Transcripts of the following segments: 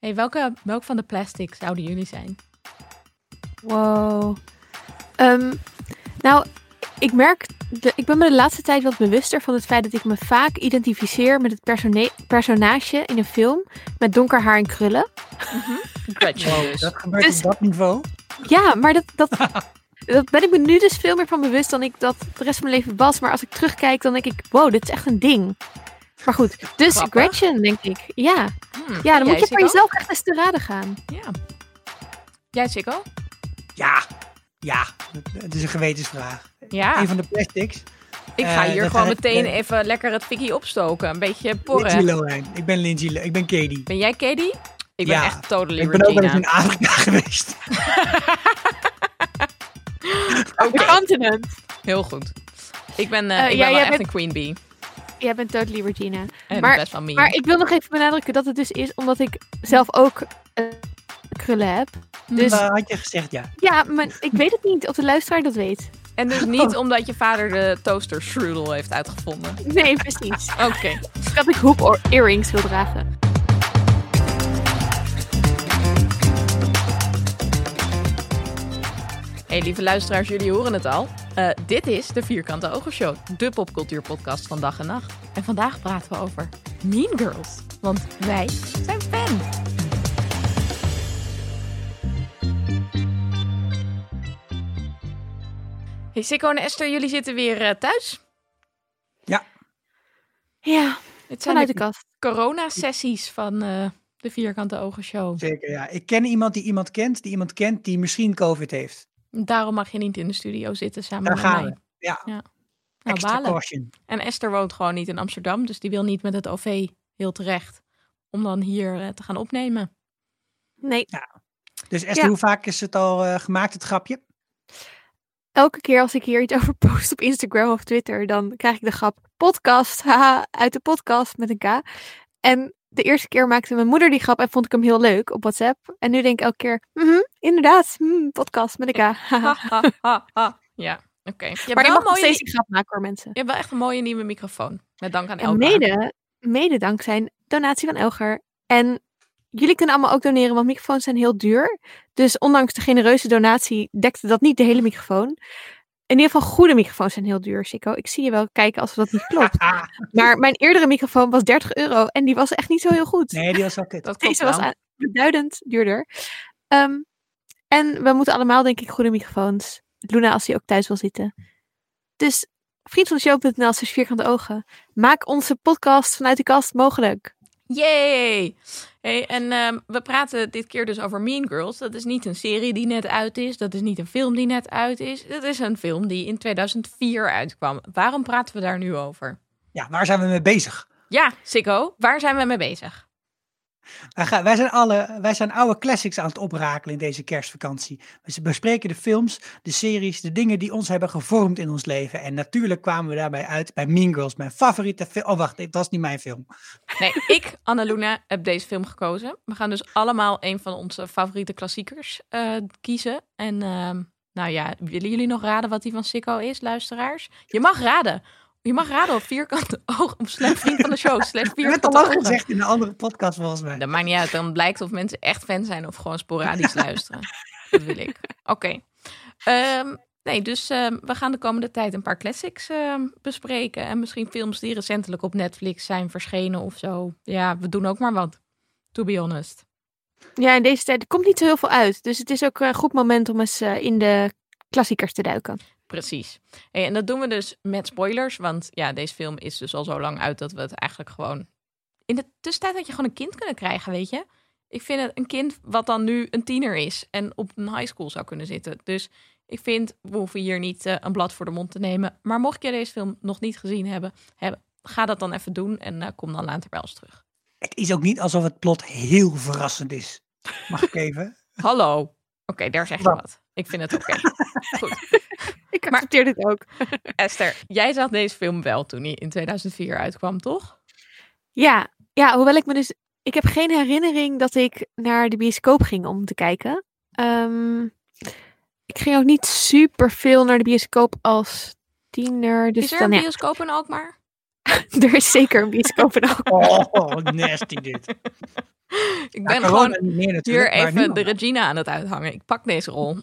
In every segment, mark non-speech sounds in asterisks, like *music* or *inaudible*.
Hey, welke, welk van de plastic zouden jullie zijn? Wow. Ehm, nou, ik merk, de, ik ben me de laatste tijd wat bewuster van het feit dat ik me vaak identificeer met het persone- personage in een film met donker haar en krullen. Wow, dus. dat gebeurt Dus- op dat niveau. Ja, maar dat, dat, *laughs* dat ben ik me nu dus veel meer van bewust dan ik dat de rest van mijn leven was. Maar als ik terugkijk, dan denk ik, wow, dit is echt een ding. Maar goed, dus Grappig. Gretchen, denk ik. Ja, Hmm, ja dan moet je voor jezelf echt eens te raden gaan. Ja. Jij, Sikko? Ja, ja. Het is een gewetensvraag. Ja. Een van de plastics. Ik ga Eh, hier gewoon meteen even lekker het fikkie opstoken. Een beetje Lindsay porren. Lohan. Ik ben Lindsay Ik ben Katie. Ben jij Katie? Ik ben Ja. echt totally Ik ben ook wel eens in Afrika *laughs* geweest. *laughs* De continent. Heel goed. Ik ben, eh, Eh, ik ben ja, wel jij echt bent- een queen bee. Jij bent totally Regina. En Maar- best wel mean. Maar ik wil nog even benadrukken dat het dus is omdat ik zelf ook eh, krullen heb. Dus Dat had je gezegd, ja. ja, maar ik weet het niet of de luisteraar dat weet. En dus *laughs* niet omdat je vader de toaster strudel heeft uitgevonden. Nee, precies. Oké. Dat ik hoop or- earrings wil dragen. Hey lieve luisteraars, jullie horen het al. Eh, dit is de Vierkante Ogen Show, de popcultuurpodcast van dag en nacht. En vandaag praten we over Mean Girls, want wij zijn fan. Hey Sikko en Esther, jullie zitten weer eh, thuis. Ja, Het zijn vanuit de de kast. corona-sessies van eh, de Vierkante Ogen Show. Zeker, ja. Ik ken iemand die iemand kent, die iemand kent die misschien COVID heeft. Daarom mag je niet in de studio zitten samen Daar met gaan mij. we. Ja, Nou, extra balen. caution. En Esther woont gewoon niet in Amsterdam, dus die wil niet met het OV heel terecht om dan hier eh, te gaan opnemen. Nee, Dus Esther, Ja. hoe vaak is het al eh, gemaakt, het grapje? elke keer als ik hier iets *laughs* over post op Instagram of Twitter, dan krijg ik de grap podcast, haha, uit de podcast met een K. En de eerste keer maakte mijn moeder die grap en vond ik hem heel leuk op WhatsApp. En nu denk ik elke keer, mhm, inderdaad, hmm, podcast met ha. Ja, oké. Je, hebt maar je mag nog steeds die grap maken hoor mensen. je hebt wel echt een mooie nieuwe microfoon. Met dank aan En Elka. mede, mede dankzij donatie van Elger. En jullie kunnen allemaal ook doneren, want microfoons zijn heel duur. Dus ondanks de genereuze donatie dekte dat niet de hele microfoon. In ieder geval goede microfoons zijn heel duur, Sikko. Ik zie je wel kijken als dat niet klopt. *laughs* Maar mijn eerdere microfoon was 30 euro en die was echt niet zo heel goed. nee, die was wel kut. Dat *laughs* klopt Deze was wel. aan- beduidend duurder. Ehm, en we moeten allemaal, denk ik, goede microfoons. Luna, als hij ook thuis wil zitten. Dus vriendvandeshow.nl slash vierkante ogen. Maak onze podcast vanuit de kast mogelijk. Yay! Hey, en ehm, we praten dit keer dus over Mean Girls. Dat is niet een serie die net uit is. Dat is niet een film die net uit is. Dat is een film die in 2004 uitkwam. Waarom praten we daar nu over? Ja, waar zijn we mee bezig? Ja, Sikko, waar zijn we mee bezig? Wij, zijn alle, wij zijn oude classics aan het oprakelen in deze kerstvakantie. We bespreken de films, de series, de dingen die ons hebben gevormd in ons leven. En natuurlijk kwamen we daarbij uit bij Mean Girls, mijn favoriete film. Oh, wacht, dat was niet mijn film. Nee, *laughs* ik, Annaluna, heb deze film gekozen. We gaan dus allemaal een van onze favoriete klassiekers eh, kiezen. En ehm, nou ja, willen jullie nog raden wat die van Sikko is, luisteraars? Je mag raden. Je mag raden op vierkante oog, op slash vriend van de show, slash *laughs* Je hebt al vierkante lang ogen. gezegd in een andere podcast volgens mij. Dat maakt niet uit, dan blijkt of mensen echt fan zijn of gewoon sporadisch *laughs* luisteren. Dat wil ik. Oké. Ehm, nee, dus ehm, we gaan de komende tijd een paar classics ehm, bespreken. En misschien films die recentelijk op Netflix zijn verschenen of zo. Ja, we doen ook maar wat. To be honest. Ja, in deze tijd er komt niet zo heel veel uit. Dus het is ook een goed moment om eens eh, in de klassiekers te duiken. Precies. Hey, en dat doen we dus met spoilers. Want ja, deze film is dus al zo lang uit dat we het eigenlijk gewoon... In de tussentijd had je gewoon een kind kunnen krijgen, weet je? Ik vind het een kind wat dan nu een tiener is en op een high school zou kunnen zitten. Dus ik vind, we hoeven hier niet eh, een blad voor de mond te nemen. Maar mocht je deze film nog niet gezien hebben, ga dat dan even doen en eh, kom dan later bij ons terug. Het is ook niet alsof het plot heel verrassend is. Mag ik even? *laughs* Hallo. Oké, daar zeg je Wat? wat. Ik vind het oké. *laughs* Goed. Ik Maar- accepteer dit ook. *laughs* Esther, jij zag deze film wel toen hij in 2004 uitkwam, toch? Ja, ja, hoewel ik me dus... Ik heb geen herinnering dat ik naar de bioscoop ging om te kijken. Ehm, ik ging ook niet super veel naar de bioscoop als tiener. Dus is er dan, een ja. bioscoop in Alkmaar? *laughs* er is zeker een bioscoop in Alkmaar. Oh, nasty dit. Ik ben Ja, gewoon meer hier even de. Regina aan het uithangen. Ik pak deze rol.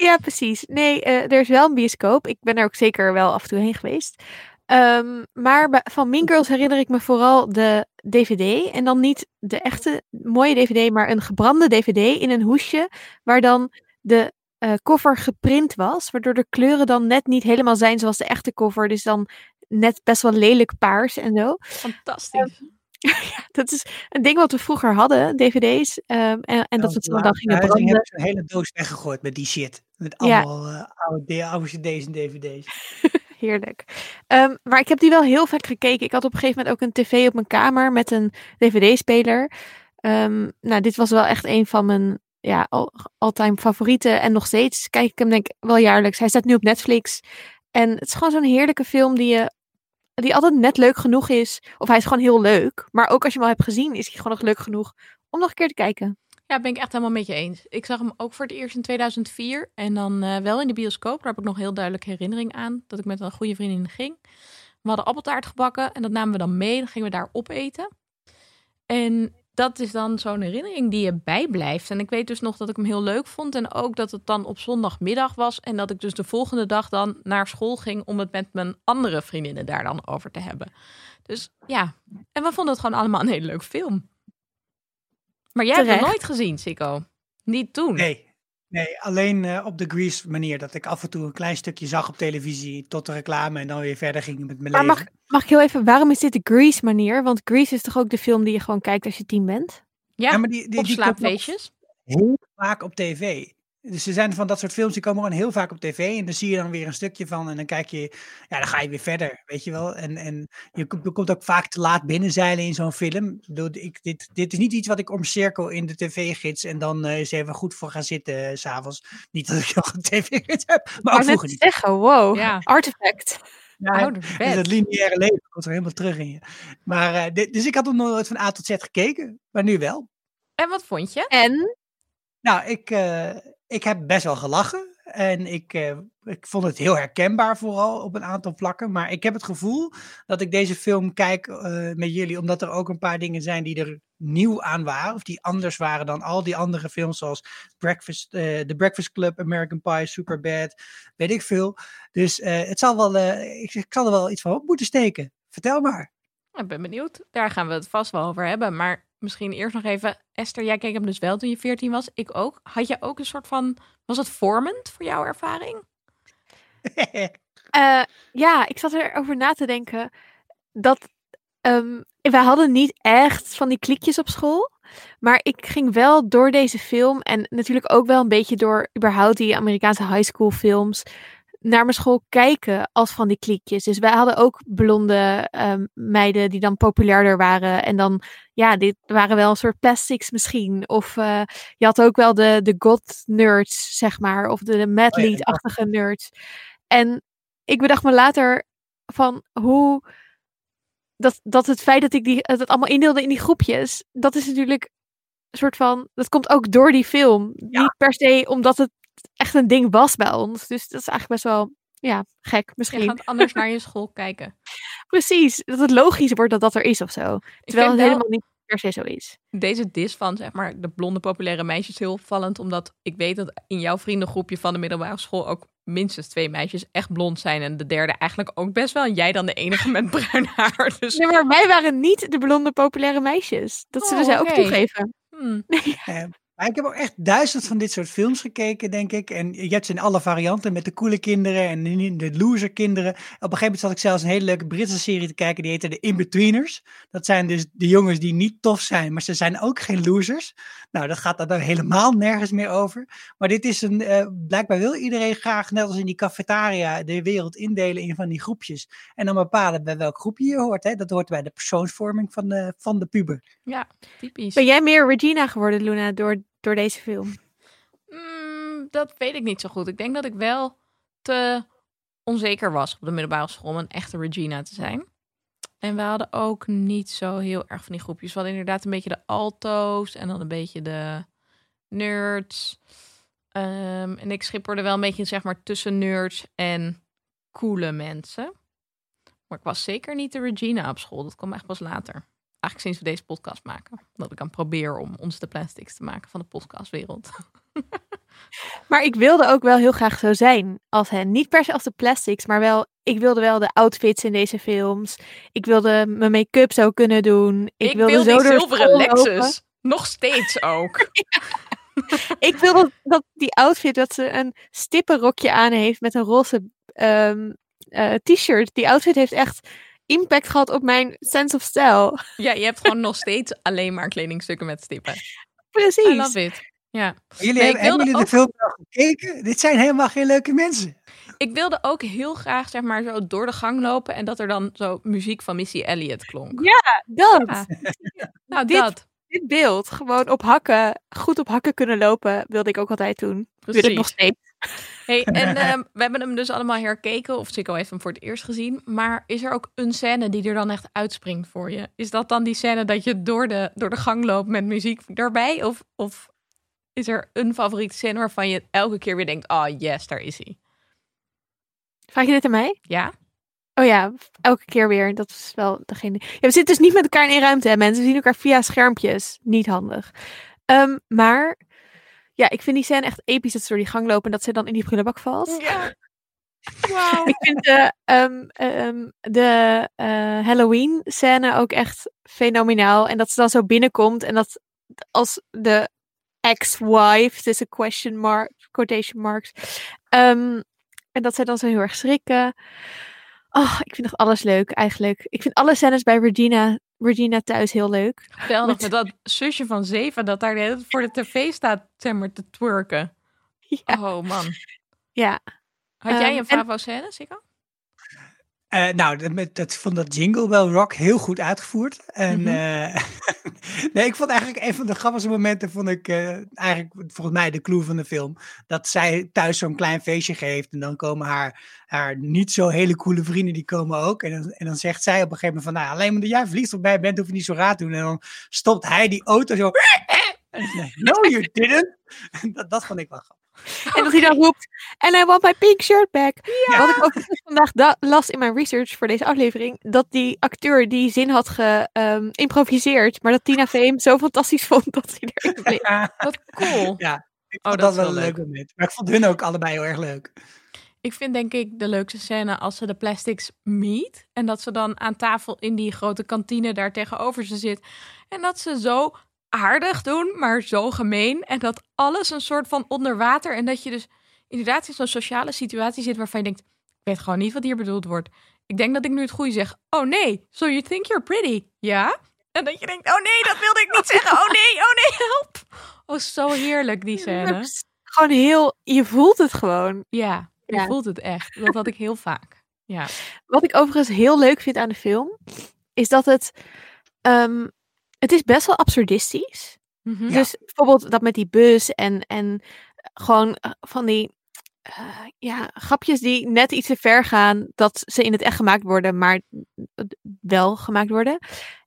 Ja, precies. Nee, eh, er is wel een bioscoop. Ik ben er ook zeker wel af en toe heen geweest. Ehm, maar van Mean Girls herinner ik me vooral de DVD. En dan niet de echte mooie DVD, maar een gebrande DVD in een hoesje. Waar dan de eh, cover geprint was. Waardoor de kleuren dan net niet helemaal zijn zoals de echte cover. Dus dan net best wel lelijk paars en zo. Fantastisch. *laughs* Dat is een ding wat we vroeger hadden, dvd's. ehm, en, en dat we het dan, dan gingen branden. heb ik zo'n hele doos weggegooid met die shit. Met Ja. allemaal eh, oude, oude cd's en dvd's. *laughs* Heerlijk. Ehm, maar ik heb die wel heel vaak gekeken. Ik had op een gegeven moment ook een tv op mijn kamer met een dvd-speler. Ehm, nou, dit was wel echt een van mijn ja, al, all-time favorieten. En nog steeds kijk ik hem denk ik wel jaarlijks. Hij staat nu op Netflix. En het is gewoon zo'n heerlijke film die, je, die altijd net leuk genoeg is. Of hij is gewoon heel leuk. Maar ook als je hem al hebt gezien, is hij gewoon nog leuk genoeg om nog een keer te kijken. Ja, ben ik echt helemaal met je eens. Ik zag hem ook voor het eerst in 2004 en dan eh, wel in de bioscoop. Daar heb ik nog heel duidelijk herinnering aan dat ik met een goede vriendin ging. We hadden appeltaart gebakken en dat namen we dan mee. Dan gingen we daar opeten. En dat is dan zo'n herinnering die je bijblijft. En ik weet dus nog dat ik hem heel leuk vond. En ook dat het dan op zondagmiddag was. En dat ik dus de volgende dag dan naar school ging om het met mijn andere vriendinnen daar dan over te hebben. Dus ja, en we vonden het gewoon allemaal een hele leuke film. Maar jij hebt hem nooit gezien, Sico. Niet toen. Nee, nee alleen eh, op de Grease manier. Dat ik af en toe een klein stukje zag op televisie tot de reclame en dan weer verder ging met mijn Maar leven. mag, mag ik heel even, waarom is dit de Grease manier? Want Grease is toch ook de film die je gewoon kijkt als je tien bent? Ja, Ja, maar die, die, slaapfeestjes. heel vaak op tv. Dus er zijn van dat soort films die komen gewoon heel vaak op tv. En dan zie je dan weer een stukje van. En dan kijk je, ja, dan ga je weer verder, weet je wel. En, en je, komt- je komt ook vaak te laat binnenzeilen in zo'n film. Ik dit, dit is niet iets wat ik omcirkel in de tv-gids. En dan eh eens even goed voor ga zitten s s'avonds. Niet dat ik nog een tv-gids heb, maar ook vroeger niet. zeggen, wow, Ja. artefact. Ja, dus dat lineaire leven komt er helemaal terug in je. Maar, eh, dit- dus ik had nog nooit van A tot Z gekeken, maar nu wel. En wat vond je? En, Nou, ik, eh, ik heb best wel gelachen. En ik, eh, ik vond het heel herkenbaar vooral op een aantal vlakken. Maar ik heb het gevoel dat ik deze film kijk eh, met jullie. Omdat er ook een paar dingen zijn die er nieuw aan waren. Of die anders waren dan al die andere films zoals Breakfast, eh, The Breakfast Club, American Pie, Superbad. Weet ik veel. Dus het zal wel, ik, ik zal er wel iets van op moeten steken. Vertel maar. Ik ben benieuwd. Daar gaan we het vast wel over hebben. Maar misschien eerst nog even. Esther, jij keek hem dus wel toen je 14 was. Ik ook. Had je ook een soort van. Was het vormend voor jouw ervaring? *laughs* eh, ja, ik zat erover na te denken dat ehm, wij hadden niet echt van die klikjes op school. Maar ik ging wel door deze film en natuurlijk ook wel een beetje door überhaupt die Amerikaanse high school films naar mijn school kijken als van die klikjes. Dus wij hadden ook blonde ehm, meiden die dan populairder waren. En dan, ja, dit waren wel een soort plastics misschien. Of eh, je had ook wel de, de god nerds, zeg maar. Of de, de mad Oh ja, lead-achtige nerds. En ik bedacht me later van hoe... Dat, dat het feit dat ik die, het allemaal indeelde in die groepjes, dat is natuurlijk een soort van. Dat komt ook door die film. Niet per se omdat het echt een ding was bij ons. Dus dat is eigenlijk best wel ja, gek Je misschien. gaat anders naar *laughs* je school kijken. Precies, dat het logisch wordt dat dat er is of zo. Ik Terwijl vind het wel helemaal niet per se zo is. deze dis van zeg maar de blonde populaire meisjes heel opvallend. Omdat ik weet dat in jouw vriendengroepje van de middelbare school ook minstens twee meisjes echt blond zijn. En de derde eigenlijk ook best wel. En jij dan de enige met *laughs* bruin haar. Dus Nee, maar wij waren niet de blonde populaire meisjes. Dat zullen Oh, zij ook toegeven. hmm, *laughs* Eh, maar ik heb ook echt duizend van dit soort films gekeken, denk ik. En je hebt ze in alle varianten met de coole kinderen en de- loser kinderen. Op een gegeven moment zat ik zelfs een hele leuke Britse serie te kijken. Die heette de In-Betweeners. Dat zijn dus de jongens die niet tof zijn, maar ze zijn ook geen losers. Nou, dat gaat daar helemaal nergens meer over. Maar dit is een, eh, blijkbaar wil iedereen graag, net als in die cafetaria, de wereld indelen in van die groepjes. En dan bepalen bij welk groepje je hoort. Hè? Dat hoort bij de persoonsvorming van de, van de puber. ja, typisch. Ben jij meer Regina geworden, Luna, door, door deze film? Mm, dat weet ik niet zo goed. Ik denk dat ik wel te onzeker was op de middelbare school om een echte Regina te zijn. En we hadden ook niet zo heel erg van die groepjes. We hadden inderdaad een beetje de alto's en dan een beetje de nerds. Ehm, en ik schipperde wel een beetje zeg maar tussen nerds en coole mensen. Maar ik was zeker niet de Regina op school. Dat kwam echt pas later. Eigenlijk sinds we deze podcast maken. Dat ik aan probeer om ons de plastics te maken van de podcastwereld. *laughs* Maar ik wilde ook wel heel graag zo zijn als hen. Niet per se als de plastics, maar wel, ik wilde wel de outfits in deze films. Ik wilde mijn make-up zo kunnen doen. Ik, Ik, wilde wil zo die zilveren. Lexus. Nog steeds ook. *laughs* Ik wilde dat die outfit, dat ze een stippenrokje aan heeft met een roze ehm, eh, t-shirt. Die outfit heeft echt impact gehad op mijn sense of style. Ja, je hebt gewoon nog steeds alleen maar kledingstukken met stippen. I Precies. love it. Ja. Jullie Nee, hebben, jullie de film wel gekeken? Dit zijn helemaal geen leuke mensen. Ik wilde ook heel graag zeg maar zo door de gang lopen en dat er dan zo muziek van Missy Elliott klonk. Ja, dat. Ja. *laughs* Nou, Dit- dat. Dit beeld, gewoon op hakken, goed op hakken kunnen lopen, wilde ik ook altijd doen. Wil ik nog Precies. steeds. Hey, *laughs* en ehm, we hebben hem dus allemaal herkeken, of Chico heeft hem voor het eerst gezien. Maar is er ook een scène die er dan echt uitspringt voor je? Is dat dan die scène dat je door de, door de gang loopt met muziek erbij? Of, of is er een favoriete scène waarvan je elke keer weer denkt, oh yes, daar is hij. Vraag je dit aan mij? Ja? Oh ja, elke keer weer. Dat is wel degene. Ja, we zitten dus niet met elkaar in één ruimte, hè, mensen. We zien elkaar via schermpjes. Niet handig. Ehm, maar ja, ik vind die scène echt episch dat ze door die gang lopen en dat ze dan in die prullenbak valt. Ja. Wauw. *laughs* Ik vind de, ehm, ehm, de eh, Halloween scène ook echt fenomenaal. En dat ze dan zo binnenkomt en dat als de ex-wife, tussen question mark, quotation marks. ehm, en dat zij dan zo heel erg schrikken. Oh, ik vind echt alles leuk eigenlijk. Ik vind alle scènes bij Regina, Regina thuis heel leuk. Geweldig, Met- met dat zusje van zeven dat daar de hele tijd voor de tv staat zeg maar, te twerken. *laughs* Ja. Oh man. Ja. Had jij Ehm, een en- favo scène, Sikko? Eh, nou, dat, met, dat vond dat Jingle Bell Rock heel goed uitgevoerd. En Mhm. eh, *laughs* nee, ik vond eigenlijk een van de grappigste momenten, vond ik eh, eigenlijk volgens mij de clue van de film. Dat zij thuis zo'n klein feestje geeft en dan komen haar, haar niet zo hele coole vrienden, die komen ook. En dan, en dan zegt zij op een gegeven moment van, nou, alleen omdat jij vliegtuigbij bent, hoef je niet zo raar te doen. En dan stopt hij die auto zo. *laughs* No, you didn't. *laughs* dat, dat vond ik wel grappig. En dat hij dan roept, and I want my pink shirt back. Ja. Wat ik ook dus vandaag da- las in mijn research voor deze aflevering, dat die acteur die zin had geïmproviseerd, maar dat Tina Fey hem zo fantastisch vond dat hij erin bleef. Wat cool. Ja, ik Oh, vond dat dat, is wel leuk. leuk moment. Maar ik vond hun ook allebei heel erg leuk. Ik vind denk ik de leukste scène als ze de plastics meet. En dat ze dan aan tafel in die grote kantine daar tegenover ze zit. En dat ze zo aardig doen, maar zo gemeen. En dat alles een soort van onder water. En dat je dus inderdaad in zo'n sociale situatie zit waarvan je denkt... Ik weet gewoon niet wat hier bedoeld wordt. Ik denk dat ik nu het goede zeg. Oh nee, so you think you're pretty? Ja? En dat je denkt, oh nee, dat wilde ik niet *laughs* zeggen. Oh nee, oh nee, help. Oh, zo heerlijk die scène. Gewoon heel, je voelt het gewoon. Ja, je Ja. voelt het echt. Dat had ik heel *laughs* vaak. Ja. Wat ik overigens heel leuk vind aan de film, is dat het, ehm, het is best wel absurdistisch. Mhm. Ja. Dus bijvoorbeeld dat met die bus en, en gewoon eh, van die eh, ja, grapjes die net iets te ver gaan dat ze in het echt gemaakt worden, maar wel gemaakt worden.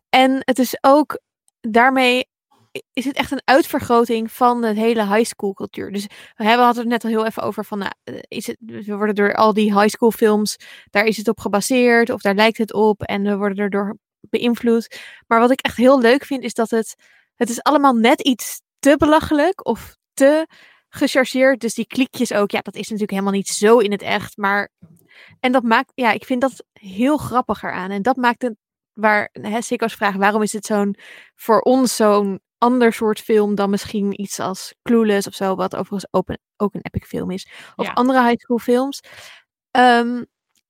En het is ook daarmee is het echt een uitvergroting van de hele high school cultuur. Dus we hebben hadden het net al heel even over van, nou, eh, is het, we worden door al die high school films, daar is het op gebaseerd of daar lijkt het op en we worden erdoor beïnvloed. Maar wat ik echt heel leuk vind is dat het, het is allemaal net iets te belachelijk of te gechargeerd. Dus die kliekjes ook, ja, dat is natuurlijk helemaal niet zo in het echt. Maar, en dat maakt, ja, ik vind dat heel grappig eraan. En dat maakt het, waar hè, Sikko's vraag, waarom is het zo'n, voor ons zo'n ander soort film dan misschien iets als Clueless of zo, wat overigens ook een, ook een epic film is. Of Ja. andere high school films. Ehm,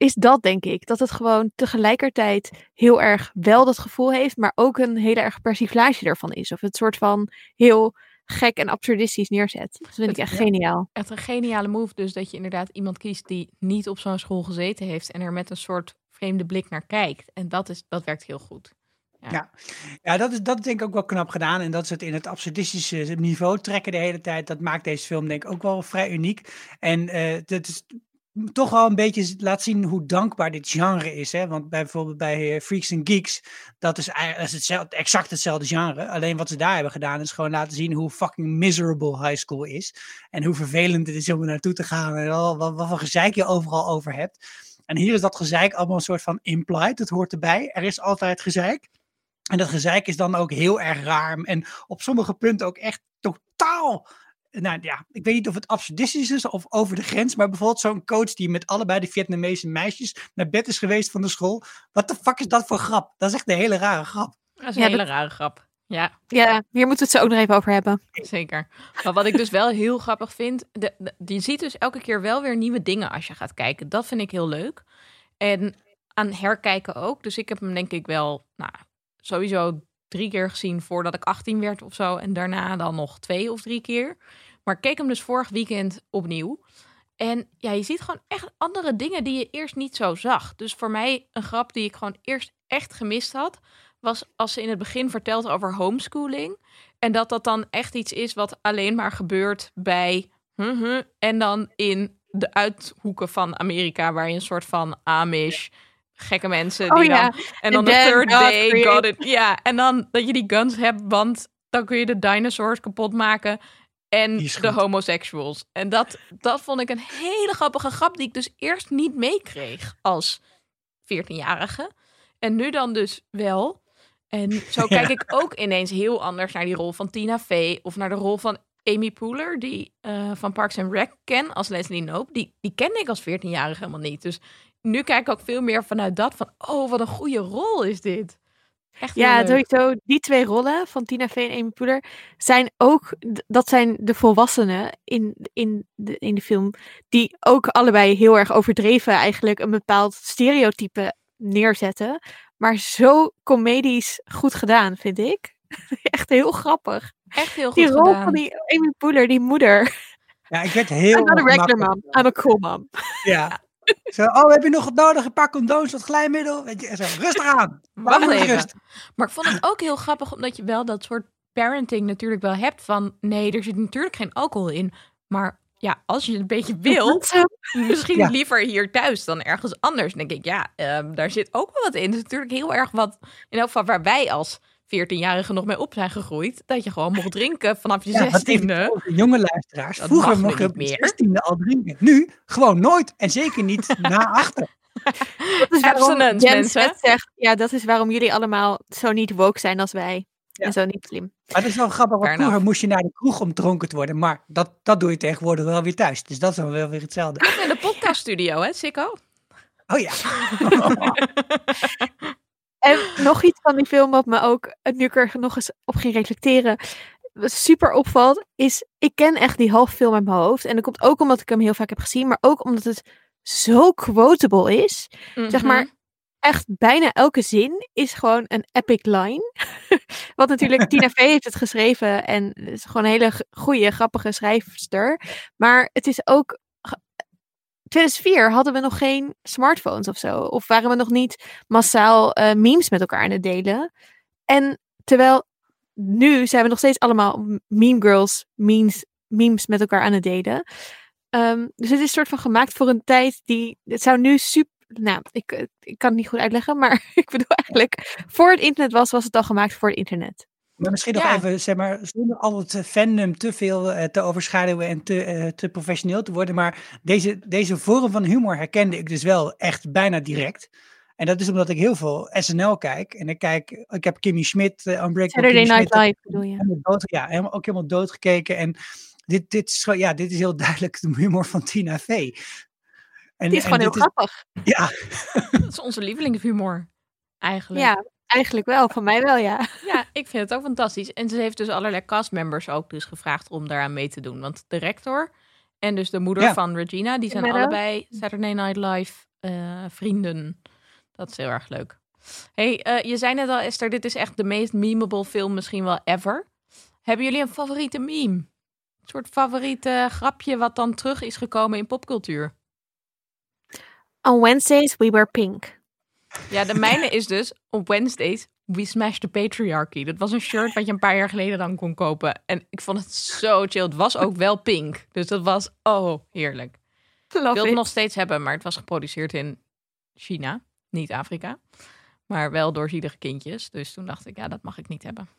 is dat denk ik. Dat het gewoon tegelijkertijd heel erg wel dat gevoel heeft, maar ook een hele erg persiflage ervan is. Of het soort van heel gek en absurdistisch neerzet. Dat vind ik echt ja. geniaal. Echt een geniale move dus dat je inderdaad iemand kiest die niet op zo'n school gezeten heeft en er met een soort vreemde blik naar kijkt. En dat, is, dat werkt heel goed. Ja, dat is, dat is denk ik ook wel knap gedaan. En dat ze het in het absurdistische niveau trekken de hele tijd. Dat maakt deze film denk ik ook wel vrij uniek. En eh dat is toch wel een beetje laat zien hoe dankbaar dit genre is. Hè? Want bij, bijvoorbeeld bij eh, Freaks and Geeks, dat is, hetzelfde, exact hetzelfde genre. Alleen wat ze daar hebben gedaan is gewoon laten zien hoe fucking miserable high school is. En hoe vervelend het is om er naartoe te gaan en al, wat, wat voor gezeik je overal over hebt. En hier is dat gezeik allemaal een soort van implied. Het hoort erbij. Er is altijd gezeik. En dat gezeik is dan ook heel erg raar. En op sommige punten ook echt totaal. Nou ja, ik weet niet of het absurdistisch is of over de grens. Maar bijvoorbeeld zo'n coach die met allebei de Vietnamese meisjes naar bed is geweest van de school. Wat de fuck is dat voor grap? Dat is echt een hele rare grap. Dat is een Ja, hele dat- rare grap. Ja, Ja, hier moeten we het zo ook nog even over hebben. zeker. Maar wat ik dus wel heel grappig vind, de, de- je ziet dus elke keer wel weer nieuwe dingen als je gaat kijken. Dat vind ik heel leuk. En aan herkijken ook. Dus ik heb hem denk ik wel, nou, sowieso drie keer gezien voordat ik 18 werd of zo. En daarna dan nog twee of drie keer. Maar ik keek hem dus vorig weekend opnieuw. En ja, je ziet gewoon echt andere dingen die je eerst niet zo zag. Dus voor mij een grap die ik gewoon eerst echt gemist had, was als ze in het begin vertelt over homeschooling. En dat dat dan echt iets is wat alleen maar gebeurt bij. mhm, en dan in de uithoeken van Amerika, waar je een soort van Amish. Gekke mensen. Oh Die ja, dan, en dan de third God day, created- got it. Ja, en dan dat je die guns hebt, want dan kun je de dinosaurs kapot maken. En de homosexuals. En dat, dat vond ik een hele grappige grap die ik dus eerst niet meekreeg als 14-jarige. En nu dan dus wel. En zo *laughs* kijk ik ook ineens heel anders naar die rol van Tina Fey. Of naar de rol van Amy Poehler, die eh, van Parks and Rec ken als Leslie Knope. Die, die kende ik als 14-jarige helemaal niet. Dus nu kijk ik ook veel meer vanuit dat van... Oh, wat een goede rol is dit. Echt heel Ja, sowieso. Die twee rollen van Tina Fey en Amy Poehler zijn ook, dat zijn de volwassenen in, in, de, in de film, die ook allebei heel erg overdreven eigenlijk een bepaald stereotype neerzetten. Maar zo comedisch goed gedaan, vind ik. *laughs* Echt heel grappig. Echt heel goed Die rol gedaan. van die Amy Poehler, die moeder. Ja, ik werd heel I'm not a regular mom, I'm a cool mom. Ja. *laughs* Zo, oh, heb je nog wat nodig? Een paar condooms, wat glijmiddel? Weet je, zo, rustig aan. *laughs* Wacht even. rust. Maar ik vond het ook heel grappig, omdat je wel dat soort parenting natuurlijk wel hebt van... Nee, er zit natuurlijk geen alcohol in. Maar ja, als je het een beetje *laughs* wil, misschien Ja. liever hier thuis dan ergens anders. Dan denk ik, ja, ehm, daar zit ook wel wat in. Het is natuurlijk heel erg wat, in elk geval waar wij als 14-jarigen nog mee op zijn gegroeid. Dat je gewoon mocht drinken vanaf je Ja, wat even 16e. voor de jonge luisteraars. Dat Vroeger mocht je niet op je meer. zestiende al drinken. Nu gewoon nooit. En zeker niet *laughs* na achter. Dat is waarom mensen. Zegt, ja, dat is waarom jullie allemaal zo niet woke zijn als wij. Ja. En zo niet slim. Maar het is wel grappig, want vroeger moest je naar de kroeg om dronken te worden. Maar dat, dat doe je tegenwoordig wel weer thuis. Dus dat is wel weer hetzelfde. In de podcaststudio, hè, Sikko? Oh ja. *laughs* *laughs* En nog iets van die film wat me ook, eh, nu ik er nog eens op ging reflecteren, wat super opvalt, is ik ken echt die halve film uit mijn hoofd. En dat komt ook omdat ik hem heel vaak heb gezien, maar ook omdat het zo quotable is. Zeg maar, echt bijna elke zin is gewoon een epic line. *laughs* Want natuurlijk, Tina Fey heeft het geschreven en is gewoon een hele goede, grappige schrijfster. Maar het is ook... ge- 2004 hadden we nog geen smartphones of zo. Of waren we nog niet massaal eh, memes met elkaar aan het delen. En terwijl nu zijn we nog steeds allemaal meme girls, memes, memes met elkaar aan het delen. Ehm, dus het is soort van gemaakt voor een tijd die... Het zou nu super... Nou, ik, ik kan het niet goed uitleggen, maar *laughs* ik bedoel eigenlijk... Voor het internet was, was het al gemaakt voor het internet. Maar misschien nog Ja. even, zeg maar, zonder al het eh, fandom te veel eh, te overschaduwen en te, eh, te professioneel te worden. Maar deze, deze vorm van humor herkende ik dus wel echt bijna direct. En dat is omdat ik heel veel SNL kijk. En ik kijk, ik heb Kimmy Schmidt, uh, Unbreakable Saturday Kimmy Night Schmidt, Live bedoel je? helemaal dood, ja, helemaal, ook helemaal doodgekeken. En dit, dit, is, ja, dit is heel *laughs* duidelijk de humor van Tina Fey. En, Die is en gewoon heel grappig. Ja, *laughs* Dat is onze lievelingshumor, eigenlijk. Ja, eigenlijk wel. Van mij wel, ja. Ja, ik vind het ook fantastisch. En ze heeft dus allerlei castmembers ook dus gevraagd om daaraan mee te doen. Want de rector en dus de moeder Ja. van Regina, die zijn allebei Saturday Night Live eh, vrienden. Dat is heel erg leuk. hey, eh, je zei net al Esther, dit is echt de meest memeable film misschien wel ever. Hebben jullie een favoriete meme? Een soort favoriete grapje wat dan terug is gekomen in popcultuur? On Wednesdays we wear pink. Ja, de mijne is dus op Wednesdays We Smash the Patriarchy. Dat was een shirt wat je een paar jaar geleden dan kon kopen. En ik vond het zo chill. Het was ook wel pink. Dus dat was, oh, heerlijk. Ik wil het nog steeds hebben, maar het was geproduceerd in China, niet Afrika. Maar wel door zielige kindjes. Dus toen dacht ik, ja, dat mag ik niet hebben.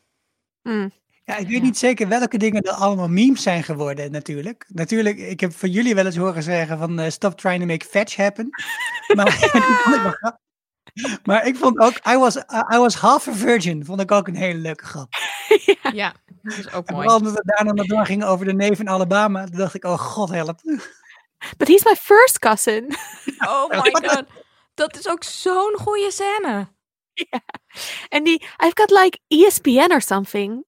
Mm. Ja, ik weet Ja. niet zeker welke dingen er allemaal memes zijn geworden natuurlijk. Natuurlijk, ik heb van jullie wel eens horen zeggen van eh, stop trying to make fetch happen. *laughs* Maar, *laughs* ik wel. *laughs* maar ik vond ook, I was, I was half a virgin, vond ik ook een hele leuke grap. *laughs* Ja, dat is ook En mooi. vooral omdat we daarna nog doorgingen over de neef in Alabama, toen dacht ik, oh god help. But he's my first cousin. *laughs* Oh my god. Dat is ook zo'n goede scène. En die, I've got like ESPN or something.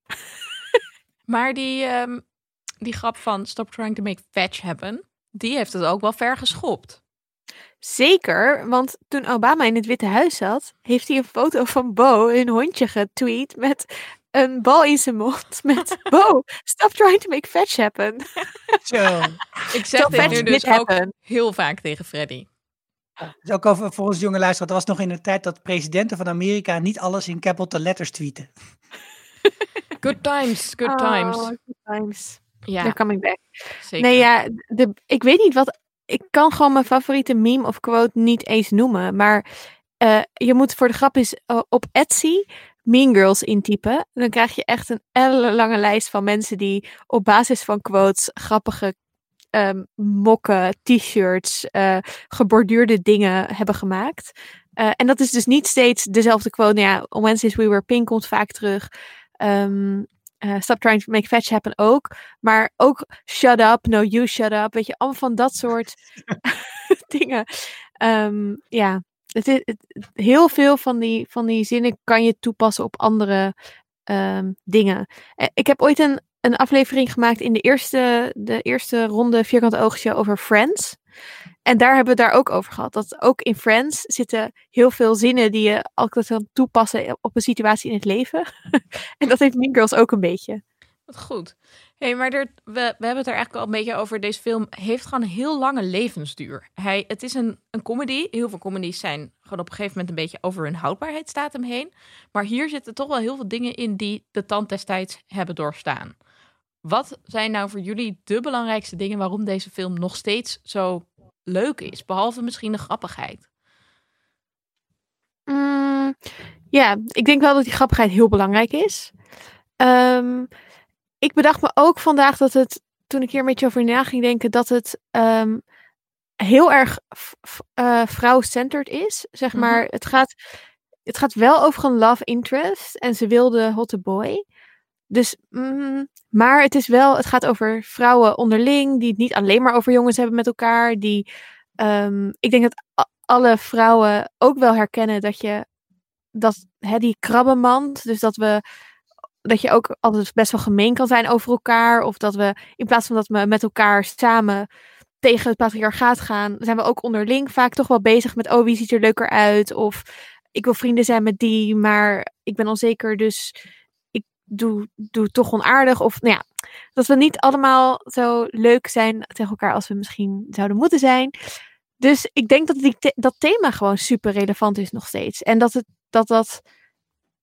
Maar die, ehm, die grap van stop trying to make fetch happen, die heeft het ook wel ver geschopt. Zeker, want toen Obama in het Witte Huis zat, heeft hij een foto van Bo, hun hondje, getweet met een bal in zijn mond. *laughs* Met Bo, stop trying to make fetch happen. *laughs* Zo. Ik zeg So dit fetch nu dus ook happen. heel vaak tegen Freddy. Dus ook over, voor onze jonge luisteraar, dat was nog in de tijd dat presidenten van Amerika niet alles in capital letters tweeten. *laughs* Good times, good times. Oh, good times. Ja, They're coming back. zeker. Nee, ja, de, ik weet niet wat. Ik kan gewoon mijn favoriete meme of quote niet eens noemen. Maar eh, je moet voor de grap eens eh, op Etsy Mean Girls intypen. Dan krijg je echt een ellenlange lijst van mensen die op basis van quotes grappige ehm, mokken, t-shirts, eh, geborduurde dingen hebben gemaakt. En dat is dus niet steeds dezelfde quote. Nou ja, on Wednesdays We Were Pink komt vaak terug. Ehm, eh, Stop Trying to Make Fetch Happen ook. Maar ook Shut Up, No You Shut Up. Weet je, allemaal van dat soort *laughs* *laughs* dingen. Ehm, ja, het is, het- heel veel van die, van die zinnen kan je toepassen op andere ehm, dingen. Eh, ik heb ooit een, een aflevering gemaakt in de eerste, de eerste ronde Vierkante Oogshow over Friends. En daar hebben we het daar ook over gehad. Dat ook in Friends zitten heel veel zinnen die je altijd kan toepassen op een situatie in het leven. *laughs* en dat heeft Mean Girls ook een beetje. Wat goed. hey, maar we, we hebben het er eigenlijk al een beetje over. Deze film heeft gewoon een heel lange levensduur. Hij, het is een, een comedy. Heel veel comedies zijn gewoon op een gegeven moment een beetje over hun houdbaarheidsdatum heen. Maar hier zitten toch wel heel veel dingen in die de tand destijds hebben doorstaan. Wat zijn nou voor jullie de belangrijkste dingen waarom deze film nog steeds zo leuk is? Behalve misschien de grappigheid. Mm, ja, ik denk wel dat die grappigheid heel belangrijk is. Ehm, ik bedacht me ook vandaag dat het, toen ik hier een beetje over na ging denken, dat het ehm, heel erg eh, vrouw-centered is. Zeg Mhm. maar, het, gaat, het gaat wel over een love interest en ze wilde hotte boy. Dus, mm, maar het is wel, het gaat over vrouwen onderling, die het niet alleen maar over jongens hebben met elkaar. Die, ehm, ik denk dat alle vrouwen ook wel herkennen dat je, dat, hè, die krabbenmand, dus dat we, dat je ook altijd best wel gemeen kan zijn over elkaar. Of dat we, in plaats van dat we met elkaar samen tegen het patriarchaat gaan, zijn we ook onderling vaak toch wel bezig met, oh, wie ziet er leuker uit? Of ik wil vrienden zijn met die, maar ik ben onzeker, dus doe, toch onaardig. Of nou ja, dat we niet allemaal zo leuk zijn tegen elkaar als we misschien zouden moeten zijn. Dus ik denk dat die dat thema gewoon super relevant is nog steeds. En dat het dat dat.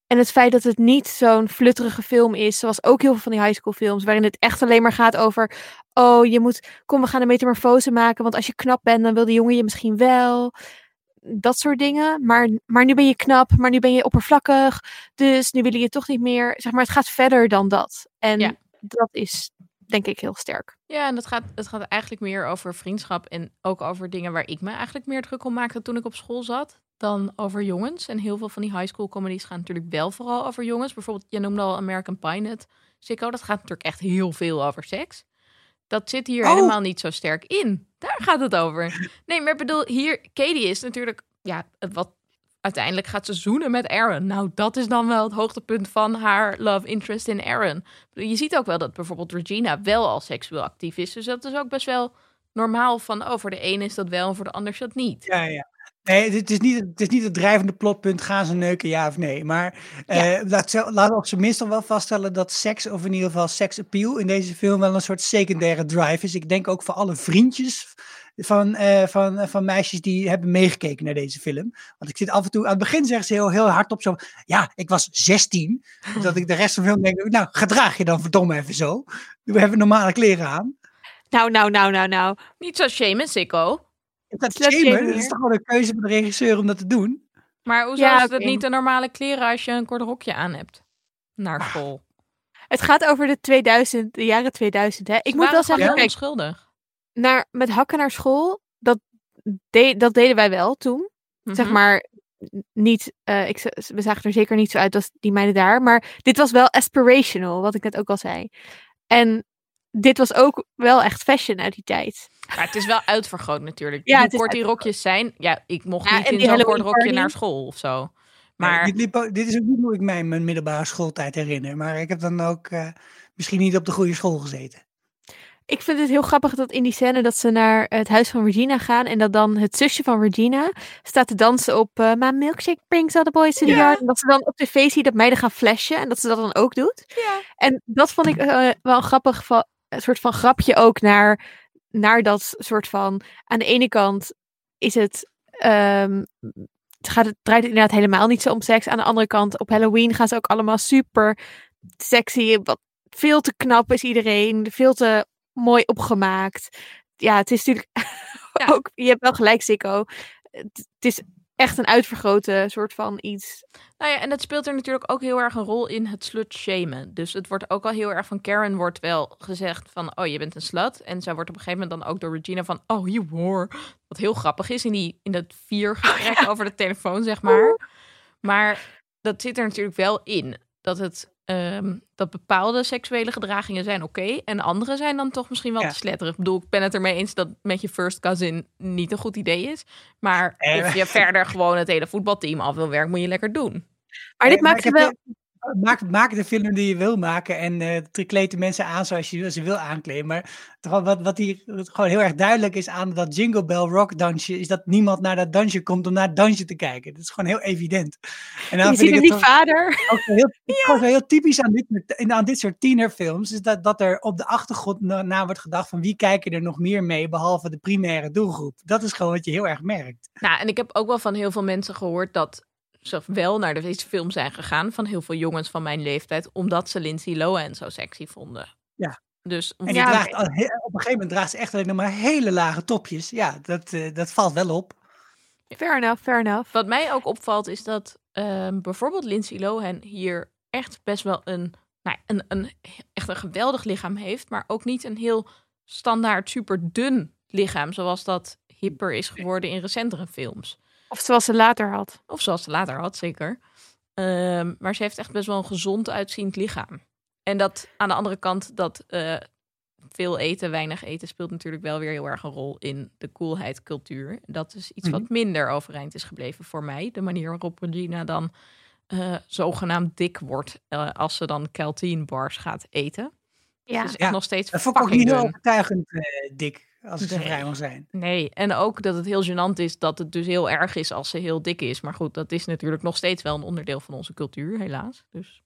En het feit dat het niet zo'n flutterige film is, zoals ook heel veel van die high school films, waarin het echt alleen maar gaat over. Oh, je moet. Kom, we gaan een metamorfose maken. Want als je knap bent, dan wil de jongen je misschien wel. Dat soort dingen. Maar, maar nu ben je knap, maar nu ben je oppervlakkig. Dus nu willen je toch niet meer. Zeg maar, het gaat verder dan dat. En Ja. dat is denk ik heel sterk. Ja, en dat gaat, het gaat eigenlijk meer over vriendschap en ook over dingen waar ik me eigenlijk meer druk om maakte toen ik op school zat dan over jongens. En heel veel van die high school comedies gaan natuurlijk wel vooral over jongens. Bijvoorbeeld, je noemde al American Pie net, Sikko. Dat gaat natuurlijk echt heel veel over seks. Dat zit hier Oh. helemaal niet zo sterk in. Daar gaat het over. Nee, maar ik bedoel, hier, Katie is natuurlijk, ja, wat uiteindelijk gaat ze zoenen met Aaron. Nou, dat is dan wel het hoogtepunt van haar love interest in Aaron. Je ziet ook wel dat bijvoorbeeld Regina wel al seksueel actief is. Dus dat is ook best wel normaal van, oh, voor de ene is dat wel en voor de ander is dat niet. Ja, ja. Nee, het is, niet, het is niet het drijvende plotpunt, gaan ze neuken, ja of nee. Maar eh laat, laten we op zijn minst wel vaststellen dat seks, of in ieder geval seksappeal, in deze film wel een soort secundaire drive is. Ik denk ook voor alle vriendjes van, eh, van, eh, van meisjes die hebben meegekeken naar deze film. Want ik zit af en toe, aan het begin zeggen ze heel, heel hard op zo, ja, ik was 16. *laughs* dat ik de rest van de film denk, nou, gedraag je dan verdomme even zo. We hebben normale kleren aan. Nou, nou, nou, nou, nou. Niet zo shamen, Sikko. Dat, dat is toch gewoon een keuze van de regisseur om dat te doen. Maar hoezo Ja, is het oké. niet de normale kleren als je een kort rokje aan hebt? Naar school. Het gaat over de 2000, de jaren 2000. Hè. Ik Ze moet wel zeggen, onschuldig. naar, met hakken naar school, dat, de, dat deden wij wel toen. Zeg Mhm. maar, niet, eh, ik, we zagen er zeker niet zo uit als die meiden daar. Maar dit was wel aspirational, wat ik net ook al zei. En dit was ook wel echt fashion uit die tijd. Maar het is wel uitvergroot natuurlijk. Ja, Hoe kort die rokjes zijn. Ja, ik mocht Ja, niet in zo'n kort rokje naar school of zo. Maar dit, liep ook- dit is ook niet hoe ik mij mijn middelbare schooltijd herinner. Maar ik heb dan ook eh, misschien niet op de goede school gezeten. Ik vind het heel grappig dat in die scène dat ze naar het huis van Regina gaan. En dat dan het zusje van Regina staat te dansen op eh My milkshake brings all the boys to the Ja. yard. En dat ze dan op tv ziet dat meiden gaan flashen. En dat ze dat dan ook doet. ja. En dat vond ik eh, wel grappig va- een soort van grapje ook naar, naar dat soort van. Aan de ene kant is het. ehm, het, gaat, het draait inderdaad helemaal niet zo om seks. Aan de andere kant, op Halloween gaan ze ook allemaal super sexy. Wat veel te knap is iedereen. Veel te mooi opgemaakt. Ja, het is natuurlijk Ja. *laughs* ook. Je hebt wel gelijk, Sikko. Het, het is echt een uitvergrote soort van iets. Nou ja, en dat speelt er natuurlijk ook heel erg een rol in het slut-shamen. Dus het wordt ook al heel erg van Karen wordt wel gezegd van... oh, je bent een slut. En zij wordt op een gegeven moment dan ook door Regina van... oh, you whore. Wat heel grappig is in, die, in dat vier gesprek over de telefoon, zeg maar. Maar dat zit er natuurlijk wel in. Dat, het, ehm, dat bepaalde seksuele gedragingen zijn oké... en andere zijn dan toch misschien wel Ja. te sletterig. Ik bedoel, ik ben het ermee eens dat met je first cousin niet een goed idee is. Maar of maar- je *laughs* verder gewoon het hele voetbalteam af wil werken... moet je lekker doen. Maar dit Nee, maakt heb wel. Maak, maak de film die je wil maken en eh kleed de mensen aan zoals je ze wil aankleden. Maar wat, wat hier gewoon heel erg duidelijk is aan dat Jingle Bell Rock dansje, is dat niemand naar dat dansje komt om naar het dansje te kijken. Dat is gewoon heel evident. En dan Je ziet ik het die vader. ook heel, *laughs* heel typisch aan dit, soort- aan dit soort tienerfilms, is dat, dat er op de achtergrond na, na wordt gedacht van wie kijken er nog meer mee, behalve de primaire doelgroep. Dat is gewoon wat je heel erg merkt. Nou, en ik heb ook wel van heel veel mensen gehoord dat ze wel naar deze film zijn gegaan. Van heel veel jongens van mijn leeftijd. Omdat ze Lindsay Lohan zo sexy vonden. Ja. Dus En die Ja, draagt al he- op een gegeven moment draagt ze echt alleen nog maar hele lage topjes. Ja, dat, eh, dat valt wel op. Fair enough, fair enough. wat mij ook opvalt is dat ehm, bijvoorbeeld Lindsay Lohan hier echt best wel een, nou, een, een, echt een geweldig lichaam heeft. Maar ook niet een heel standaard super dun lichaam. Zoals dat hipper is geworden in recentere films. Of zoals ze later had. Of zoals ze later had, zeker. Ehm, maar ze heeft echt best wel een gezond uitziend lichaam. En dat aan de andere kant, dat eh, veel eten, weinig eten, speelt natuurlijk wel weer heel erg een rol in de coolheid cultuur. Dat is iets wat minder overeind is gebleven voor mij. De manier waarop Regina dan eh, zogenaamd dik wordt eh, als ze dan Caltine bars gaat eten. Ja. Dus echt Ja, nog steeds Dat vond ik ook niet overtuigend eh, dik, als ik zo Nee. vrij mag zijn. Nee, en ook dat het heel gênant is dat het dus heel erg is als ze heel dik is. Maar goed, dat is natuurlijk nog steeds wel een onderdeel van onze cultuur, helaas. Dus.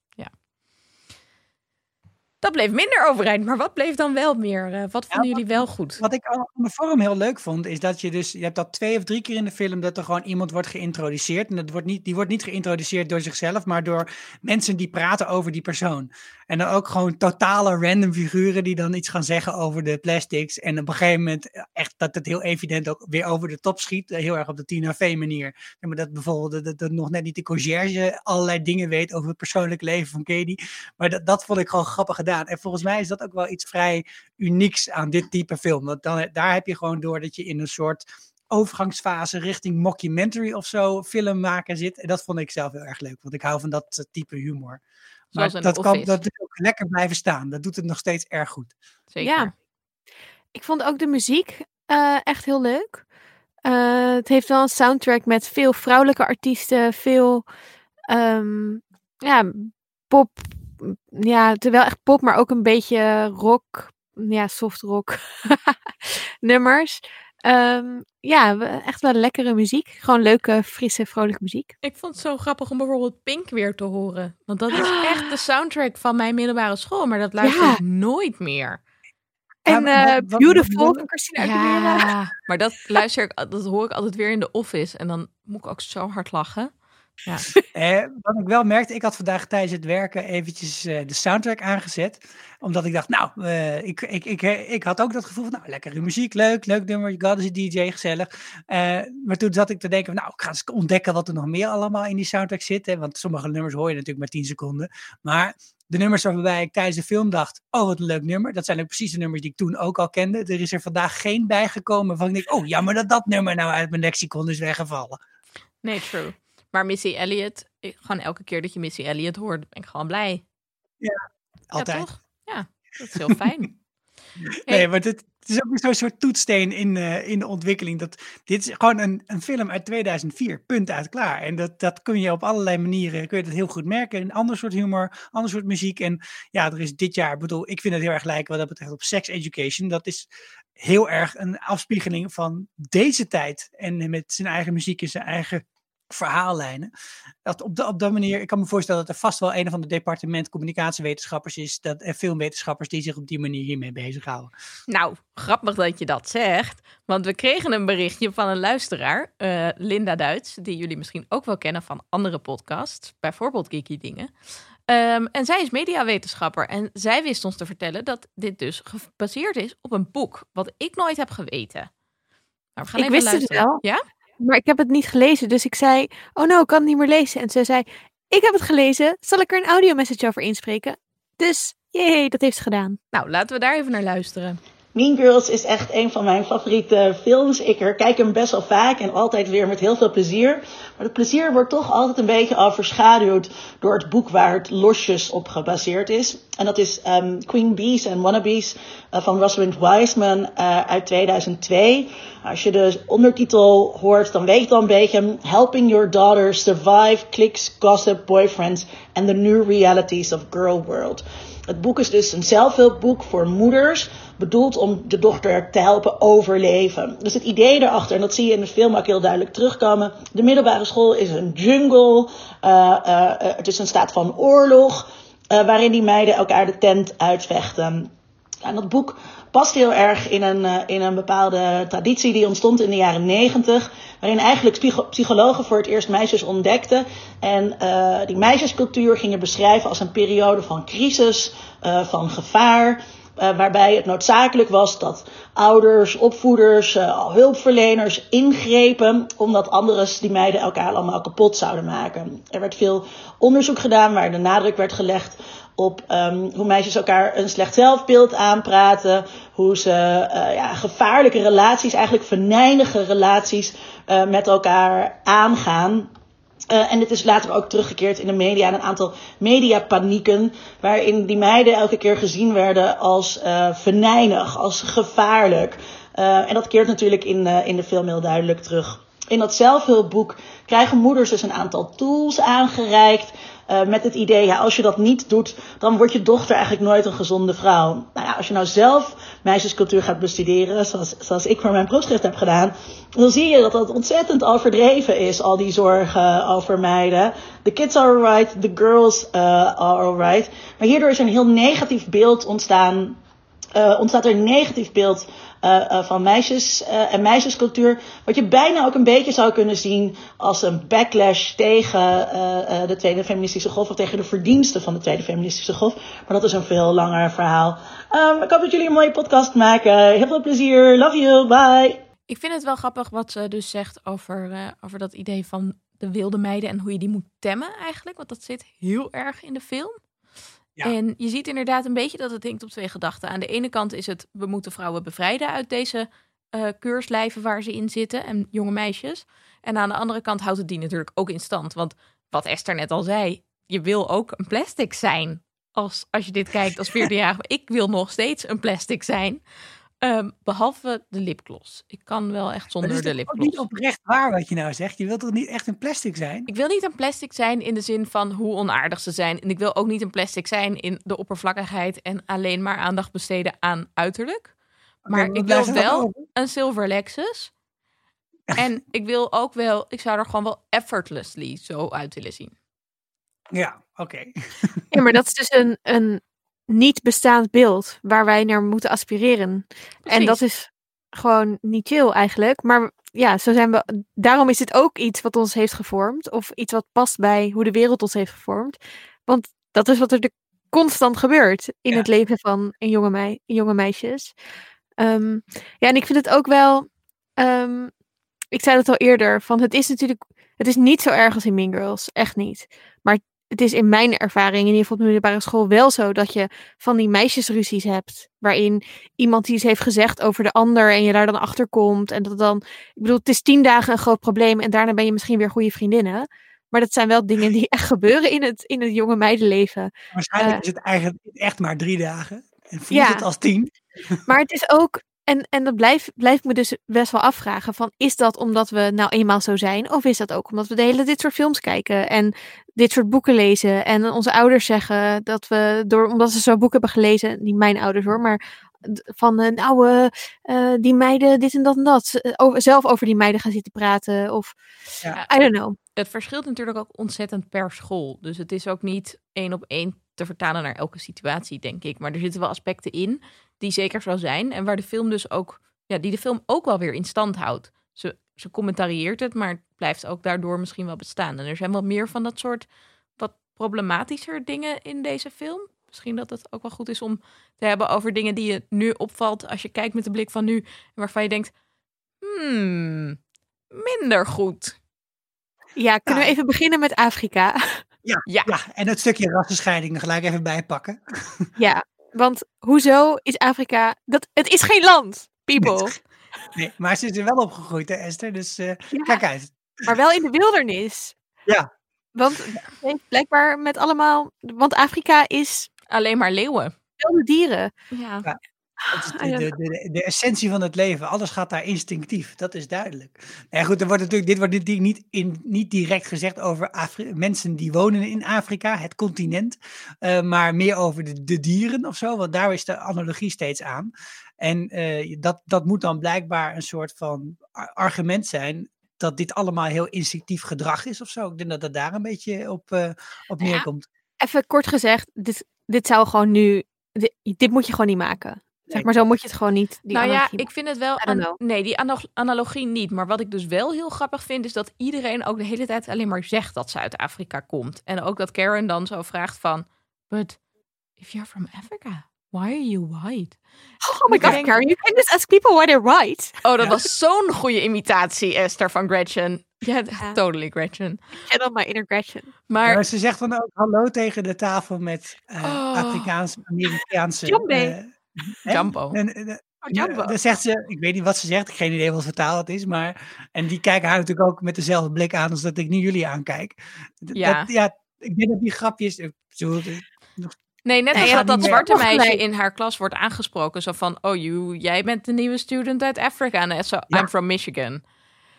Dat bleef minder overeind, maar wat bleef dan wel meer? Eh, wat vonden jullie wel goed? Wat ik aan de vorm heel leuk vond, is dat je dus, je hebt dat twee of drie keer in de film, dat er gewoon iemand wordt geïntroduceerd. En dat wordt niet, die wordt niet geïntroduceerd door zichzelf, maar door mensen die praten over die persoon. En dan ook gewoon totale random figuren die dan iets gaan zeggen over de plastics. En op een gegeven moment eh, echt dat het heel evident ook weer over de top schiet. eh, Heel erg op de Tina Fey manier. Ja, maar dat bijvoorbeeld dat, dat, dat nog net niet de conciërge allerlei dingen weet over het persoonlijk leven van Katie. Maar dat, dat vond ik gewoon grappig gedaan. En volgens mij is dat ook wel iets vrij unieks aan dit type film. Want dan, daar heb je gewoon door dat je in een soort overgangsfase richting mockumentary of zo film maken zit. En dat vond ik zelf heel erg leuk, want ik hou van dat eh, type humor. Maar dat kan dat is ook lekker blijven staan. Dat doet het nog steeds erg goed. Zeker. Ja. Ik vond ook de muziek eh, echt heel leuk. Eh, het heeft wel een soundtrack met veel vrouwelijke artiesten, veel ehm, ja, pop. Ja, terwijl echt pop, maar ook een beetje rock. Ja, soft rock *laughs* nummers. Ehm, ja, echt wel lekkere muziek. Gewoon leuke, frisse, vrolijke muziek. Ik vond het zo grappig om bijvoorbeeld Pink weer te horen. Want dat is echt de *gasps* soundtrack van mijn middelbare school, maar dat luister ik nooit meer. En eh, wat- Beautiful wat- van Christina Aguilera. Ja, maar dat luister ik, dat hoor ik altijd weer in de office. En dan moet ik ook zo hard lachen. Ja. *laughs* Eh, wat ik wel merkte, ik had vandaag tijdens het werken eventjes eh, de soundtrack aangezet. Omdat ik dacht, nou, eh, ik, ik, ik, ik had ook dat gevoel van, nou, lekkere muziek, leuk, leuk nummer, God is een DJ, gezellig. Maar toen zat ik te denken, nou, ik ga eens ontdekken wat er nog meer allemaal in die soundtrack zit. Hè, want sommige nummers hoor je natuurlijk maar 10 seconden. Maar de nummers waarbij ik tijdens de film dacht, oh wat een leuk nummer. Dat zijn ook precies de nummers die ik toen ook al kende. Er is er vandaag geen bijgekomen van ik denk, oh jammer dat dat nummer nou uit mijn lexicon is weggevallen. Nee, true. Maar Missy Elliott, ik- gewoon elke keer dat je Missy Elliott hoort, ben ik gewoon blij. Altijd. Ja, toch? Ja, dat is heel fijn. *laughs* Nee, maar het, het is ook zo'n soort toetssteen in, eh, in de ontwikkeling. Dat, dit is gewoon een, een film uit 2004, punt uit klaar. En dat, dat kun je op allerlei manieren, kun je dat heel goed merken. Een ander soort humor, ander soort muziek. En ja, er is dit jaar, ik bedoel, ik vind het heel erg lijken wat dat betreft op Sex Education. Dat is heel erg een afspiegeling van deze tijd. En met zijn eigen muziek en zijn eigen verhaallijnen. Dat op, de, op dat manier, ik kan me voorstellen dat er vast wel een van de departement communicatiewetenschappers is, dat, en filmwetenschappers die zich op die manier hiermee bezighouden. Nou, grappig dat je dat zegt. Want we kregen een berichtje van een luisteraar, eh, Linda Duits, die jullie misschien ook wel kennen van andere podcasts, bijvoorbeeld Geeky Dingen. Ehm, en zij is mediawetenschapper en zij wist ons te vertellen dat dit dus gebaseerd is op een boek, wat ik nooit heb geweten. Maar we gaan Ik even wist het luisteren. wel. Ja? Maar ik heb het niet gelezen, dus ik zei, oh nou, ik kan het niet meer lezen. En ze zei, ik heb het gelezen, zal ik er een audiomessage over inspreken? Dus, jee, dat heeft ze gedaan. Nou, laten we daar even naar luisteren. Mean Girls is echt een van mijn favoriete films. Ik kijk hem best wel vaak en altijd weer met heel veel plezier. Maar het plezier wordt toch altijd een beetje overschaduwd door het boek waar het losjes op gebaseerd is. En dat is ehm, Queen Bees and Wannabes eh, van Rosalind Wiseman eh, uit 2002. Als je de ondertitel hoort, dan weet je dan een beetje... Helping your daughter survive clicks, gossip, boyfriends... and the new realities of girl world. Het boek is dus een zelfhulpboek voor moeders, bedoeld om de dochter te helpen overleven. Dus het idee daarachter, en dat zie je in de film ook heel duidelijk terugkomen. De middelbare school is een jungle, eh, eh, eh, het is een staat van oorlog, waarin die meiden elkaar de tent uitvechten. En dat boek past heel erg in een, eh, in een bepaalde traditie die ontstond in de jaren negentig. Waarin eigenlijk psycho- psychologen voor het eerst meisjes ontdekten. En eh, die meisjescultuur gingen beschrijven als een periode van crisis, eh, van gevaar. waarbij het noodzakelijk was dat ouders, opvoeders, hulpverleners ingrepen. Omdat anders die meiden elkaar allemaal kapot zouden maken. Er werd veel onderzoek gedaan waar de nadruk werd gelegd op ehm, hoe meisjes elkaar een slecht zelfbeeld aanpraten. Hoe ze eh, ja, gevaarlijke relaties, eigenlijk venijnige relaties eh, met elkaar aangaan. Eh, en dit is later ook teruggekeerd in de media. Een aantal mediapanieken. Waarin die meiden elke keer gezien werden als venijnig, als gevaarlijk. En dat keert natuurlijk in, in de film heel duidelijk terug. In dat zelfhulpboek krijgen moeders dus een aantal tools aangereikt. Eh, met het idee, ja, als je dat niet doet, dan wordt je dochter eigenlijk nooit een gezonde vrouw. Nou ja, als je nou zelf meisjescultuur gaat bestuderen, zoals, zoals ik voor mijn proefschrift heb gedaan, dan zie je dat dat ontzettend overdreven is, al die zorgen over meiden. The kids are alright, the girls uh, are alright. Maar hierdoor is er een heel negatief beeld ontstaan uh, ontstaat er een negatief beeld uh, uh, van meisjes uh, en meisjescultuur. Wat je bijna ook een beetje zou kunnen zien als een backlash tegen de tweede feministische golf. Of tegen de verdiensten van de tweede feministische golf. Maar dat is een veel langer verhaal. Um, ik hoop dat jullie een mooie podcast maken. Heel veel plezier. Love you. Bye. Ik vind het wel grappig wat ze dus zegt over, over dat idee van de wilde meiden en hoe je die moet temmen eigenlijk. Want dat zit heel erg in de film. Ja. En je ziet inderdaad een beetje dat het hinkt op twee gedachten. Aan de ene kant is het, we moeten vrouwen bevrijden uit deze uh, keurslijven waar ze in zitten en jonge meisjes. En aan de andere kant houdt het die natuurlijk ook in stand. Want wat Esther net al zei, je wil ook een plastic zijn. Als, als je dit kijkt als *laughs* 14-jarige. Ik wil nog steeds een plastic zijn. Um, behalve de lipgloss. Ik kan wel echt zonder de lipgloss. Het is niet oprecht waar wat je nou zegt. Je wilt toch niet echt een plastic zijn? Ik wil niet een plastic zijn in de zin van hoe onaardig ze zijn. En ik wil ook niet een plastic zijn in de oppervlakkigheid en alleen maar aandacht besteden aan uiterlijk. Maar okay, ik wil wel een silver Lexus. *laughs* en ik wil ook wel, ik zou er gewoon wel effortlessly zo uit willen zien. Ja, oké. Okay. ja, maar dat is dus een, een niet bestaand beeld waar wij naar moeten aspireren. Precies. En dat is gewoon niet chill eigenlijk. Maar ja, zo zijn we. Daarom is dit ook iets wat ons heeft gevormd. Of iets wat past bij hoe de wereld ons heeft gevormd. Want dat is wat er de constant gebeurt in ja. het leven van een jonge, mei, jonge meisjes. Um, ja, en ik vind het ook wel. Um, ik zei het al eerder. Van het is natuurlijk. Het is niet zo erg als in Mean Girls. Echt niet. Maar het is in mijn ervaring, in ieder geval op de middelbare school, wel zo dat je van die meisjesruzies hebt. Waarin iemand iets heeft gezegd over de ander en je daar dan achter komt. En dat dan, ik bedoel, het is tien dagen een groot probleem en daarna ben je misschien weer goede vriendinnen. Maar dat zijn wel dingen die echt gebeuren in het, in het jonge meidenleven. Waarschijnlijk Uh, is het eigenlijk echt maar drie dagen. En voelt Ja. het als tien. Maar het is ook, en, en dat blijf, blijf me dus best wel afvragen: van is dat omdat we nou eenmaal zo zijn? Of is dat ook omdat we de hele dit soort films kijken en dit soort boeken lezen? En onze ouders zeggen dat we, door, omdat ze zo'n boek hebben gelezen, niet mijn ouders hoor, maar van eh, nou, eh, eh, die meiden, dit en dat en dat. over, zelf over die meiden gaan zitten praten. Of Ja. I don't know. Het verschilt natuurlijk ook ontzettend per school. Dus het is ook niet één op één te vertalen naar elke situatie, denk ik. Maar er zitten wel aspecten in die zeker zo zijn. En waar de film dus ook, ja, die de film ook wel weer in stand houdt. Ze, ze commentarieert het, maar het blijft ook daardoor misschien wel bestaan. En er zijn wel meer van dat soort wat problematischer dingen in deze film. Misschien dat het ook wel goed is om te hebben over dingen die je nu opvalt als je kijkt met de blik van nu. Waarvan je denkt, hmm, minder goed. Ja, kunnen we even beginnen met Afrika? *laughs* Ja, Ja, en het stukje rassenscheiding er gelijk even bijpakken. *laughs* ja, want hoezo is Afrika... Dat, het is geen land, people. Nee, maar ze is er wel opgegroeid, hè, Esther? Dus eh, Ja. kijk uit. Maar wel in de wildernis. Ja. Want blijkbaar met allemaal. Want Afrika is alleen maar leeuwen. wilde dieren. Ja. Ah, de, ja. de, de, de essentie van het leven. Alles gaat daar instinctief. Dat is duidelijk. En goed, er wordt natuurlijk, dit wordt natuurlijk niet, in, niet direct gezegd over Afri- mensen die wonen in Afrika, het continent. eh, maar meer over de, de dieren of zo. Want daar is de analogie steeds aan. En eh, dat, dat moet dan blijkbaar een soort van ar- argument zijn. Dat dit allemaal heel instinctief gedrag is of zo. Ik denk dat het daar een beetje op, eh, op Ja. neerkomt. Even kort gezegd, dit, dit zou gewoon nu. Dit, dit moet je gewoon niet maken. Zeg maar, zo moet je het gewoon niet. Die nou ja, ik vind het wel. An- nee, die analogie niet. Maar wat ik dus wel heel grappig vind, is dat iedereen ook de hele tijd alleen maar zegt dat ze uit Afrika komt. En ook dat Karen dan zo vraagt van, but if you're from Africa, why are you white? *laughs* Oh my god, denk- Karen, you can just ask people why they're right. Oh, dat Ja. was zo'n goede imitatie, Esther van Gretchen. Ja, Ja. *laughs* totally Gretchen. Channel my inner Gretchen. Maar Maar ze zegt dan ook hallo tegen de tafel met eh Oh. Afrikaans-Amerikaanse. Jambe. eh, hè? Jumbo. En, en, eh, Oh, Jumbo. Dan zegt ze, ik weet niet wat ze zegt, ik heb geen idee wat voor taal het is, maar. En die kijken haar natuurlijk ook met dezelfde blik aan als dat ik nu jullie aankijk. D- Ja. Dat, ja, ik denk dat die grapjes. ik bedoel, Nee, net als dat dat zwarte meer. meisje in haar klas wordt aangesproken. Zo van, oh, you, jij bent de nieuwe student uit Afrika. En zo, Ja. I'm from Michigan.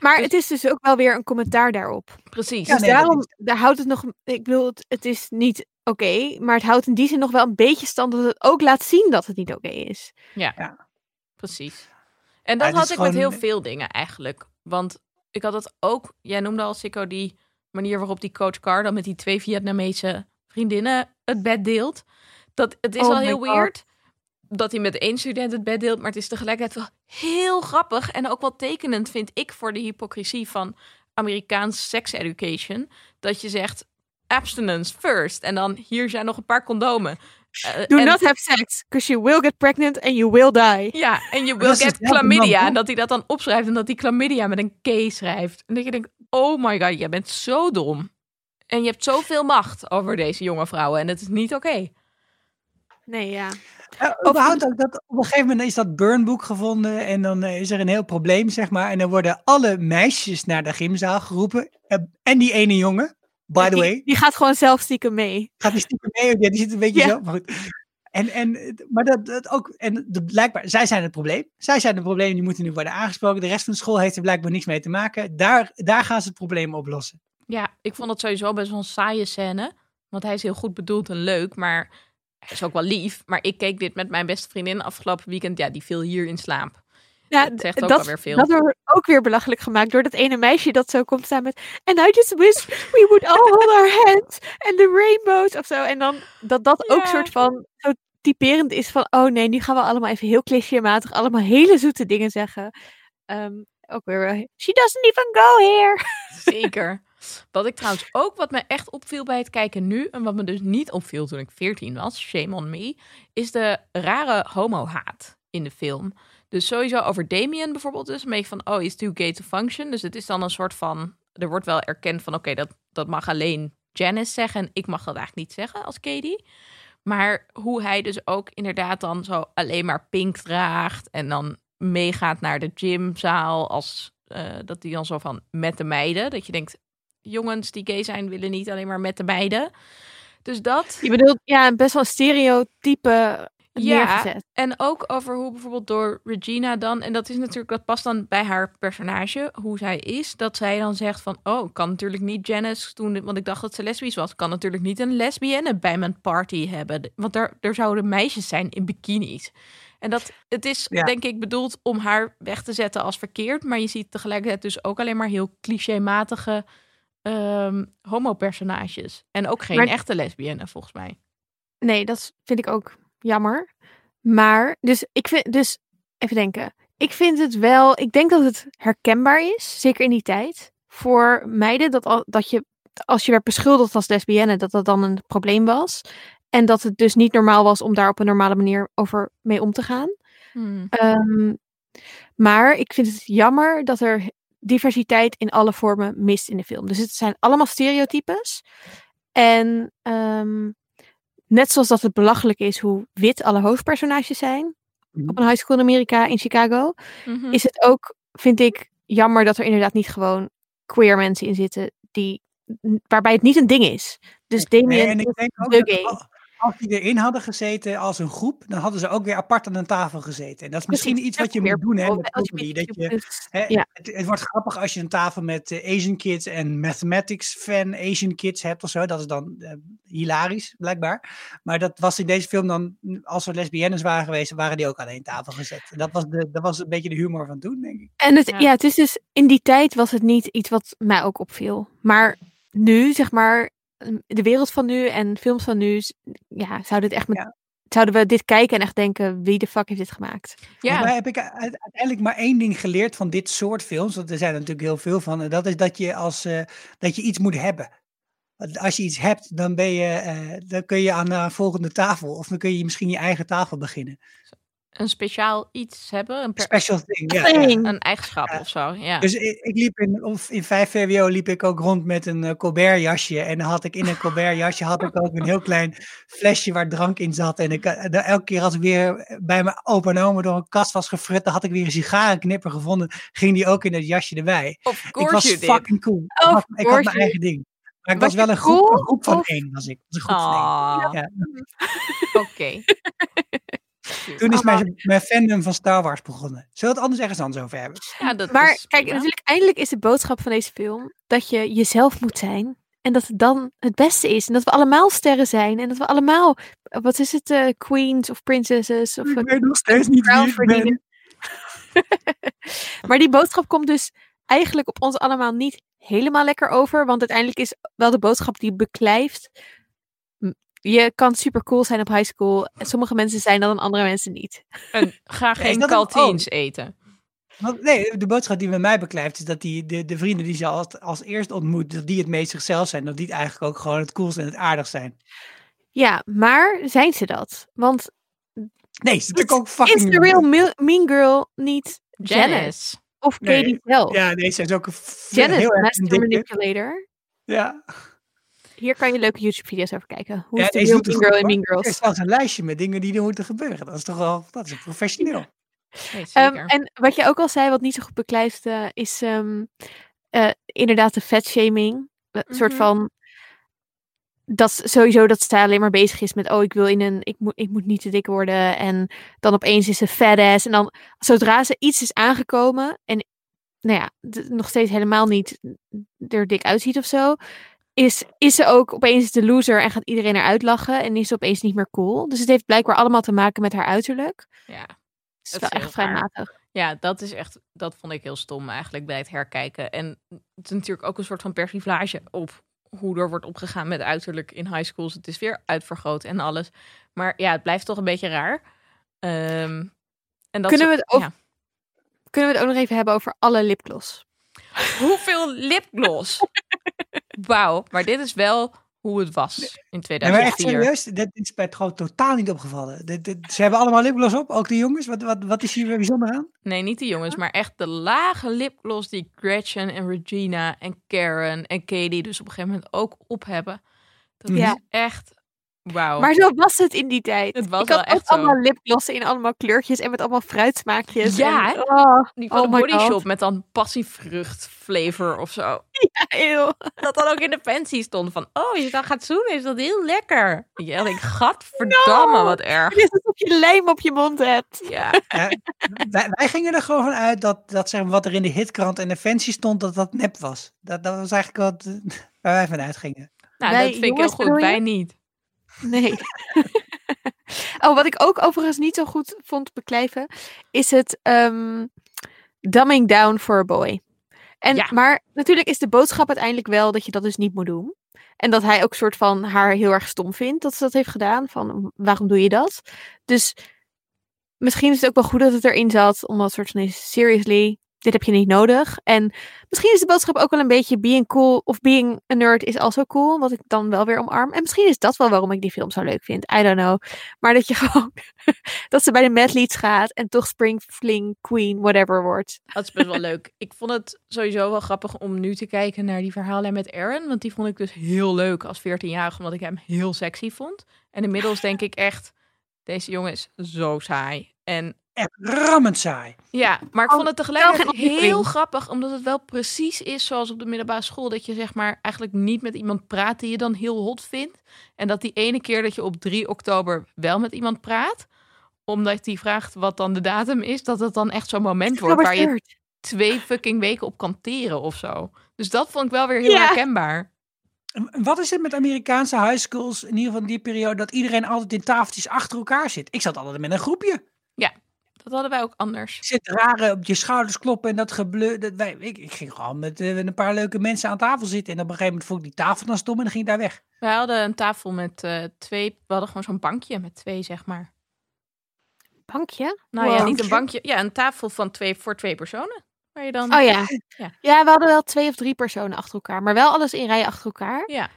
Maar Dus- het is dus ook wel weer een commentaar daarop. Precies. Ja, Dus nee, daarom, daar houdt het nog, ik bedoel, het, het is niet oké, maar het houdt in die zin nog wel een beetje stand dat het ook laat zien dat het niet oké is. Precies. En dat had ik met heel veel dingen eigenlijk. Want ik had het ook, jij noemde al Sikko die manier waarop die coach Carr dan met die twee Vietnamese vriendinnen het bed deelt. Dat, het is Oh al my heel God. weird dat hij met één student het bed deelt, maar het is tegelijkertijd wel heel grappig en ook wel tekenend vind ik voor de hypocrisie van Amerikaans sex education. Dat je zegt abstinence first en dan hier zijn nog een paar condomen. Eh, Do en- not have sex, because you will get pregnant and you will die. ja, en je dat will get chlamydia. man, En dat hij dat dan opschrijft en dat hij chlamydia met een K schrijft. En dat je denkt, oh my god, jij bent zo dom. En je hebt zoveel macht over deze jonge vrouwen. En het is niet oké. Nee, ja. Überhaupt ook dat, op een gegeven moment is dat burnboek gevonden en dan eh, is er een heel probleem, zeg maar. En dan worden alle meisjes naar de gymzaal geroepen. eh, en die ene jongen, by the die, way, die gaat gewoon zelf stiekem mee. gaat die stiekem mee. Ja, die zit een beetje Ja. zo. Maar, goed. En, en, eh, maar dat, dat ook, en de, blijkbaar, zij zijn het probleem. Zij zijn het probleem, die moeten nu worden aangesproken. De rest van de school heeft er blijkbaar niks mee te maken. Daar, daar gaan ze het probleem oplossen. Ja, ik vond het sowieso best wel een saaie scène. Want hij is heel goed bedoeld en leuk, maar is ook wel lief. Maar ik keek dit met mijn beste vriendin afgelopen weekend. Ja, die viel hier in slaap. Ja, Het zegt ook dat, alweer veel. dat wordt ook weer belachelijk gemaakt door dat ene meisje dat zo komt staan met And I just wish we would all hold our hands and the rainbows of zo. En dan dat dat ook soort van zo typerend is van oh nee, nu gaan we allemaal even heel clichématig allemaal hele zoete dingen zeggen. Ehm, ook weer, she doesn't even go here. Zeker. Wat ik trouwens ook, wat me echt opviel bij het kijken nu, en wat me dus niet opviel toen ik 14 was, shame on me, is de rare homo-haat in de film. Dus sowieso over Damien bijvoorbeeld, dus een beetje van, oh, is too gay to function. Dus het is dan een soort van, er wordt wel erkend van, oké, dat, dat mag alleen Janice zeggen. En ik mag dat eigenlijk niet zeggen als Katie. Maar hoe hij dus ook inderdaad dan zo alleen maar pink draagt. En dan meegaat naar de gymzaal. Als eh, dat hij dan zo van met de meiden. Dat je denkt, jongens die gay zijn willen niet alleen maar met de meiden. Dus dat. Je bedoelt, ja, best wel stereotype Ja, neergezet. En ook over hoe bijvoorbeeld door Regina dan, en dat is natuurlijk, dat past dan bij haar personage, hoe zij is, dat zij dan zegt van, oh, ik kan natuurlijk niet Janice doen, want ik dacht dat ze lesbisch was, kan natuurlijk niet een lesbienne bij mijn party hebben, want er, er zouden meisjes zijn in bikinis. En dat, het is Ja. denk ik bedoeld om haar weg te zetten als verkeerd, maar je ziet tegelijkertijd dus ook alleen maar heel clichématige ehm homo-personages. En ook geen Maar- echte lesbienne, volgens mij. Nee, dat vind ik ook jammer. Maar, dus ik vind, dus even denken. Ik vind het wel, ik denk dat het herkenbaar is, zeker in die tijd, voor meiden dat, al, dat je, als je werd beschuldigd als lesbienne, dat dat dan een probleem was. En dat het dus niet normaal was om daar op een normale manier over mee om te gaan. Hmm. Ehm, maar ik vind het jammer dat er diversiteit in alle vormen mist in de film. Dus het zijn allemaal stereotypes. En ehm, net zoals dat het belachelijk is hoe wit alle hoofdpersonages zijn Mhm. op een high school in Amerika, in Chicago, Mhm. is het ook, vind ik, jammer dat er inderdaad niet gewoon queer mensen in zitten die, waarbij het niet een ding is. Dus Damien Nee, en ik is denk ook de gay. Als die erin hadden gezeten als een groep, dan hadden ze ook weer apart aan een tafel gezeten. En dat is misschien Precies, iets wat je moet doen hè, met comedy. Dat je, hè, ja. het, het wordt grappig als je een tafel met eh, Asian kids en mathematics fan Asian kids hebt of zo. Dat is dan eh, hilarisch, blijkbaar. Maar dat was in deze film dan, als er lesbiennes waren geweest, waren die ook aan één tafel gezet. En dat was, de, dat was een beetje de humor van toen, denk ik. En het, Ja. ja. het is dus in die tijd was het niet iets wat mij ook opviel. Maar nu, zeg maar, de wereld van nu en films van nu, ja, zouden, het echt met, Ja. zouden we dit kijken en echt denken, wie de fuck heeft dit gemaakt? Ja. Mij heb ik uiteindelijk maar één ding geleerd van dit soort films. Want er zijn er natuurlijk heel veel van. En dat is dat je, als, eh, dat je iets moet hebben. Want Als je iets hebt, dan, ben je, eh, dan kun je aan de volgende tafel. Of dan kun je misschien je eigen tafel beginnen. Een speciaal iets hebben, een, per- Special thing. Ja, ja. Thing. een eigenschap Ja. of zo. Ja. Dus ik, ik liep in, of in 5 VWO liep ik ook rond met een eh, Colbert jasje. En dan had ik in een Colbert jasje had ik ook een heel klein flesje waar drank in zat. En ik, eh, dan elke keer als ik weer bij mijn opa en oma door een kast was gefrut, dan had ik weer een sigarenknipper gevonden. Ging die ook in het jasje erbij. of Ik course was you did. fucking cool. Ik had, ik mijn you- eigen ding. Maar ik Was was wel een groep, cool een groep van of- één. Was ik. Was een groep van één. Ja. *laughs* Oké. *laughs* Toen is mijn, mijn fandom van Star Wars begonnen. Zullen we het anders ergens anders over hebben? Ja, dat Maar is kijk, natuurlijk, eindelijk is de boodschap van deze film dat je jezelf moet zijn. En dat het dan het beste is. En dat we allemaal sterren zijn. En dat we allemaal, wat is het, eh, queens of princesses of Ik weet nog steeds niet crown wie ik ben. verdienen. *laughs* maar die boodschap komt dus eigenlijk op ons allemaal niet helemaal lekker over. Want uiteindelijk is wel de boodschap die beklijft. Je kan super cool zijn op high school. En sommige mensen zijn dat en andere mensen niet. En ga Is geen een- kalteens eten. Want, nee, de boodschap die bij mij beklijft is dat die, de, de vrienden die ze als, als eerst ontmoet, dat die het meest zichzelf zijn. Dat die het eigenlijk ook gewoon het coolste en het aardigst zijn. Ja, maar zijn ze dat? Want Nee, ze natuurlijk ook is fucking... de real me- mean girl niet Janice? Janice. Of Nee. Katie zelf? Ja, nee, ze is ook een Janice, heel erg. Manipulator. Ja. Hier kan je leuke YouTube-video's over kijken. Hoe Ja, is de het mean girl in. Mean Er is Girls? zelfs een lijstje met dingen die er moeten gebeuren. Dat is toch wel, dat is professioneel. Nee, Ehm, en wat je ook al zei, wat niet zo goed beklijft, eh, is ehm, eh, inderdaad de fatshaming. Een soort Mhm. van dat sowieso dat zij alleen maar bezig is met oh ik wil in een ik moet ik moet niet te dik worden en dan opeens is ze fat ass en dan zodra ze iets is aangekomen en nou ja nog steeds helemaal niet er dik uitziet of zo is is ze ook opeens de loser en gaat iedereen eruit lachen en is ze opeens niet meer cool dus het heeft blijkbaar allemaal te maken met haar uiterlijk ja. het is Dat wel is heel echt vrij raar. matig ja, dat is echt, dat vond ik heel stom eigenlijk bij het herkijken. En het is natuurlijk ook een soort van persiflage op hoe er wordt opgegaan met uiterlijk in high schools. Het is weer uitvergroot en alles. Maar ja, het blijft toch een beetje raar. Ehm, en dat Kunnen we het ja. Kunnen we het ook nog even hebben over alle lipgloss? Hoeveel lipgloss? *laughs* Wauw, maar dit is wel hoe het was in Nee, maar echt 2004. serieus, dit is mij gewoon totaal niet opgevallen. Dit, dit- ze hebben allemaal lipgloss op, ook de jongens. Wat, wat, wat is hier weer bijzonder aan? Nee, niet de jongens, maar echt de lage lipgloss die Gretchen en Regina en Karen en Katie dus op een gegeven moment ook op hebben. Dat Ja. is echt... Wauw. Maar zo was het in die tijd. Het was ik had echt zo. allemaal lipglossen in allemaal kleurtjes en met allemaal fruitsmaakjes. Ja, en, oh, Die van oh de Body God. Shop met dan passievrucht flavor of zo. *laughs* eeuw. Dat dan ook in de fancy stond van... Oh, als je dan gaat zoenen, is dat heel lekker. Ja, ik denk, gadverdamme, No. wat erg. Het is alsof je lijm op je mond hebt. Ja, *laughs* wij, wij gingen er gewoon van uit dat, dat zeg maar, wat er in de hitkrant en de fancy stond, dat dat nep was. Dat, dat was eigenlijk wat *laughs* waar wij van uitgingen. nou, Wij dat vind ik heel goed. Wij niet. Nee. *laughs* oh, wat ik ook overigens niet zo goed vond beklijven, is het ehm, dumbing down for a boy. En, Ja. Maar natuurlijk is de boodschap uiteindelijk wel dat je dat dus niet moet doen. En dat hij ook soort van haar heel erg stom vindt dat ze dat heeft gedaan. Van waarom doe je dat? Dus misschien is het ook wel goed dat het erin zat. Omdat soort van seriously, dit heb je niet nodig. En misschien is de boodschap ook wel een beetje being cool of being a nerd is also cool. Wat ik dan wel weer omarm. En misschien is dat wel waarom ik die film zo leuk vind. I don't know. Maar dat je *laughs* gewoon, dat ze bij de Mad Leads gaat en toch Spring Fling Queen, whatever wordt. Dat is best wel leuk. *laughs* Ik vond het sowieso wel grappig om nu te kijken naar die verhalen met Aaron. Want die vond ik dus heel leuk als 14-jarige, omdat ik hem heel sexy vond. En inmiddels denk ik echt, deze jongen is zo saai. En Echt rammend saai. ja, maar ik vond het tegelijkertijd heel grappig, omdat het wel precies is zoals op de middelbare school. Dat je zeg maar eigenlijk niet met iemand praat die je dan heel hot vindt. En dat die ene keer dat je op 3 oktober wel met iemand praat, omdat die vraagt wat dan de datum is, dat het dan echt zo'n moment wordt waar je twee fucking weken op kan teren of zo. Dus dat vond ik wel weer heel Ja. herkenbaar. En Wat is het met Amerikaanse high schools, in ieder geval in die periode, dat iedereen altijd in tafeltjes achter elkaar zit? Ik zat altijd met een groepje. Dat hadden wij ook anders. Je zit rare op je schouders kloppen en dat gebleu. Dat wij, ik, ik ging gewoon met, eh, met een paar leuke mensen aan tafel zitten. En op een gegeven moment vond ik die tafel dan stom en dan ging ik daar weg. Wij hadden een tafel met eh, twee, we hadden gewoon zo'n bankje met twee, zeg maar. Bankje? Nou ja, niet een bankje, ja, een tafel van twee voor twee personen. Waar je dan, Oh ja. Ja. ja. we hadden wel twee of drie personen achter elkaar. Maar wel alles in rijen achter elkaar. Ja.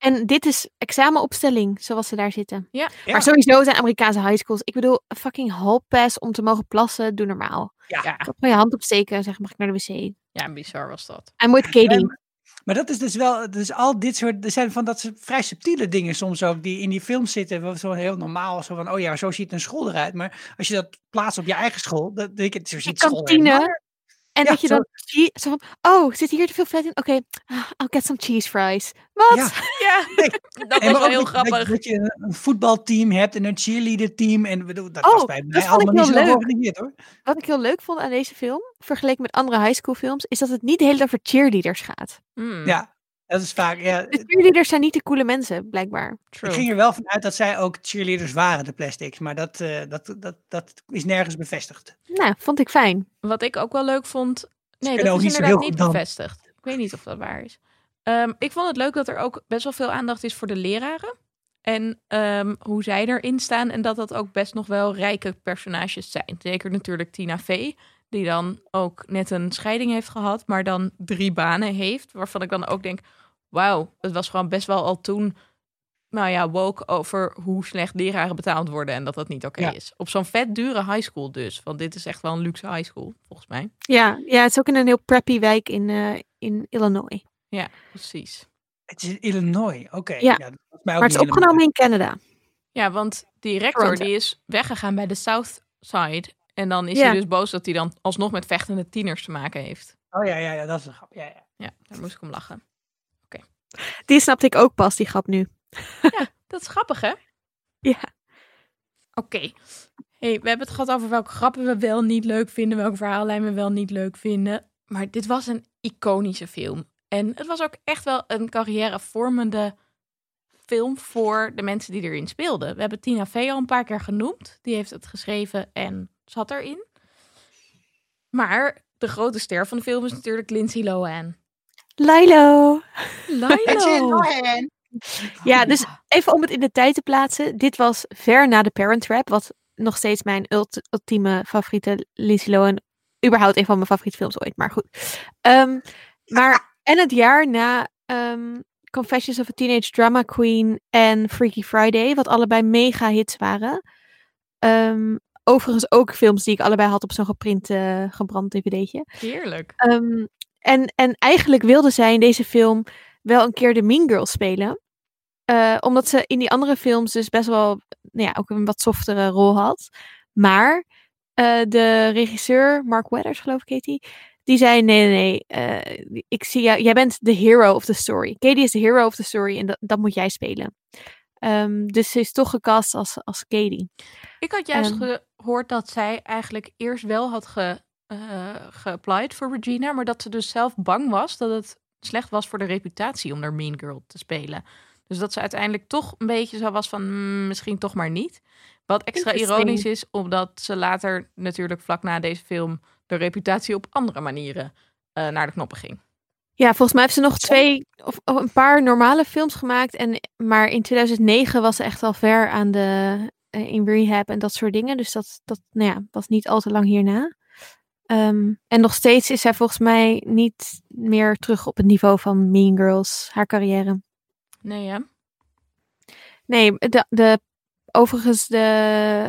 En dit is examenopstelling, zoals ze daar zitten. Ja. Ja. Maar sowieso zijn Amerikaanse high schools. Ik bedoel, fucking hall pass om te mogen plassen, doe normaal. ja, Gewoon je hand opsteken en zeggen, mag ik naar de wc? ja, bizar was dat. I'm with Katie. Ja, Maar dat is dus wel, dus al dit soort, er zijn van dat soort vrij subtiele dingen soms ook, die in die films zitten, wat zo heel normaal, zo van, oh ja, zo ziet een school eruit. Maar als je dat plaatst op je eigen school, dat denk ik, zo De ziet school helemaal kantine. En Ja, dat je dan zo van, oh, zit hier te veel vet in? Oké, ah, I'll get some cheese fries. Wat? Ja. *laughs* Ja, Nee. dat En was wel heel grappig. Dat je een- voetbalteam hebt en een cheerleader team. En bedoel, dat Oh, was bij dat mij allemaal niet heel zo leuk. georganiseerd hoor. Wat ik heel leuk vond aan deze film, vergeleken met andere high school films, is dat het niet de hele tijd over cheerleaders gaat. Hmm, Ja, dat is vaak, ja. De cheerleaders zijn niet de coole mensen, blijkbaar. true. Ik ging er wel van uit dat zij ook cheerleaders waren, de plastics. Maar dat, eh, dat, dat, dat is nergens bevestigd. Nou, vond ik fijn. Wat ik ook wel leuk vond. Nee, dat ook is inderdaad niet dan. bevestigd. Ik weet niet of dat waar is. Ehm, ik vond het leuk dat er ook best wel veel aandacht is voor de leraren. En ehm, hoe zij erin staan. En dat dat ook best nog wel rijke personages zijn. Zeker natuurlijk Tina Fey. Die dan ook net een scheiding heeft gehad. Maar dan drie banen heeft. Waarvan ik dan ook denk. Wauw, het was gewoon best wel al toen. Nou ja, woke over hoe slecht leraren betaald worden. En dat dat niet oké Ja. is. Op zo'n vet dure high school dus. Want dit is echt wel een luxe high school, volgens mij. Ja, ja, het is ook in een heel preppy wijk in, eh, in Illinois. Ja, precies. Het is in Illinois, oké. Ja. dat was mij ook Maar het is opgenomen in Canada. Ja, want die rector Toronto. die is weggegaan bij de South Side. En dan is Ja. hij dus boos dat hij dan alsnog met vechtende tieners te maken heeft. Oh ja, ja, ja, dat is een grap. Ja, ja. Ja, daar moest ik om lachen. Die snapte ik ook pas, die grap nu. Dat is grappig, hè? *laughs* Ja. Oké. Hey, we hebben het gehad over welke grappen we wel niet leuk vinden, welke verhaallijn we wel niet leuk vinden. Maar dit was een iconische film. En het was ook echt wel een carrièrevormende film voor de mensen die erin speelden. We hebben Tina Fey al een paar keer genoemd. Die heeft het geschreven en zat erin. Maar de grote ster van de film is natuurlijk Lindsay Lohan. Lilo. Lilo. Ja, dus even om het in de tijd te plaatsen. Dit was ver na de Parent Trap, wat nog steeds mijn ult- ultieme favoriete Lindsay Lohan, überhaupt een van mijn favoriete films ooit, maar goed. Ehm, maar, en het jaar na ehm, Confessions of a Teenage Drama Queen en Freaky Friday, wat allebei mega hits waren. Ehm, overigens ook films die ik allebei had op zo'n geprint, eh, gebrand dvd'tje. Heerlijk. Ehm, en, en eigenlijk wilde zij in deze film wel een keer de Mean Girl spelen. eh, omdat ze in die andere films dus best wel nou ja, ook een wat softere rol had. Maar eh, de regisseur, Mark Weathers geloof ik heet die, die zei nee, nee, nee, eh, ik zie jou, jij bent de hero of the story. Katie is de hero of the story en dat, dat moet jij spelen. Ehm, dus ze is toch gecast als, als Katie. Ik had juist Ehm. gehoord dat zij eigenlijk eerst wel had ge, eh, geapplied voor Regina, maar dat ze dus zelf bang was dat het slecht was voor de reputatie om daar Mean Girl te spelen. Dus dat ze uiteindelijk toch een beetje zo was van "Hmm, misschien toch maar niet. Wat extra ironisch is, omdat ze later natuurlijk vlak na deze film de reputatie op andere manieren eh, naar de knoppen ging. Ja, volgens mij heeft ze nog twee of, of een paar normale films gemaakt. En, maar in 2009 was ze echt al ver aan de, eh, in rehab en dat soort dingen. Dus dat, dat nou ja, was niet al te lang hierna. Ehm, en nog steeds is zij volgens mij niet meer terug op het niveau van Mean Girls, haar carrière. Nee, ja. Nee, de, de, overigens de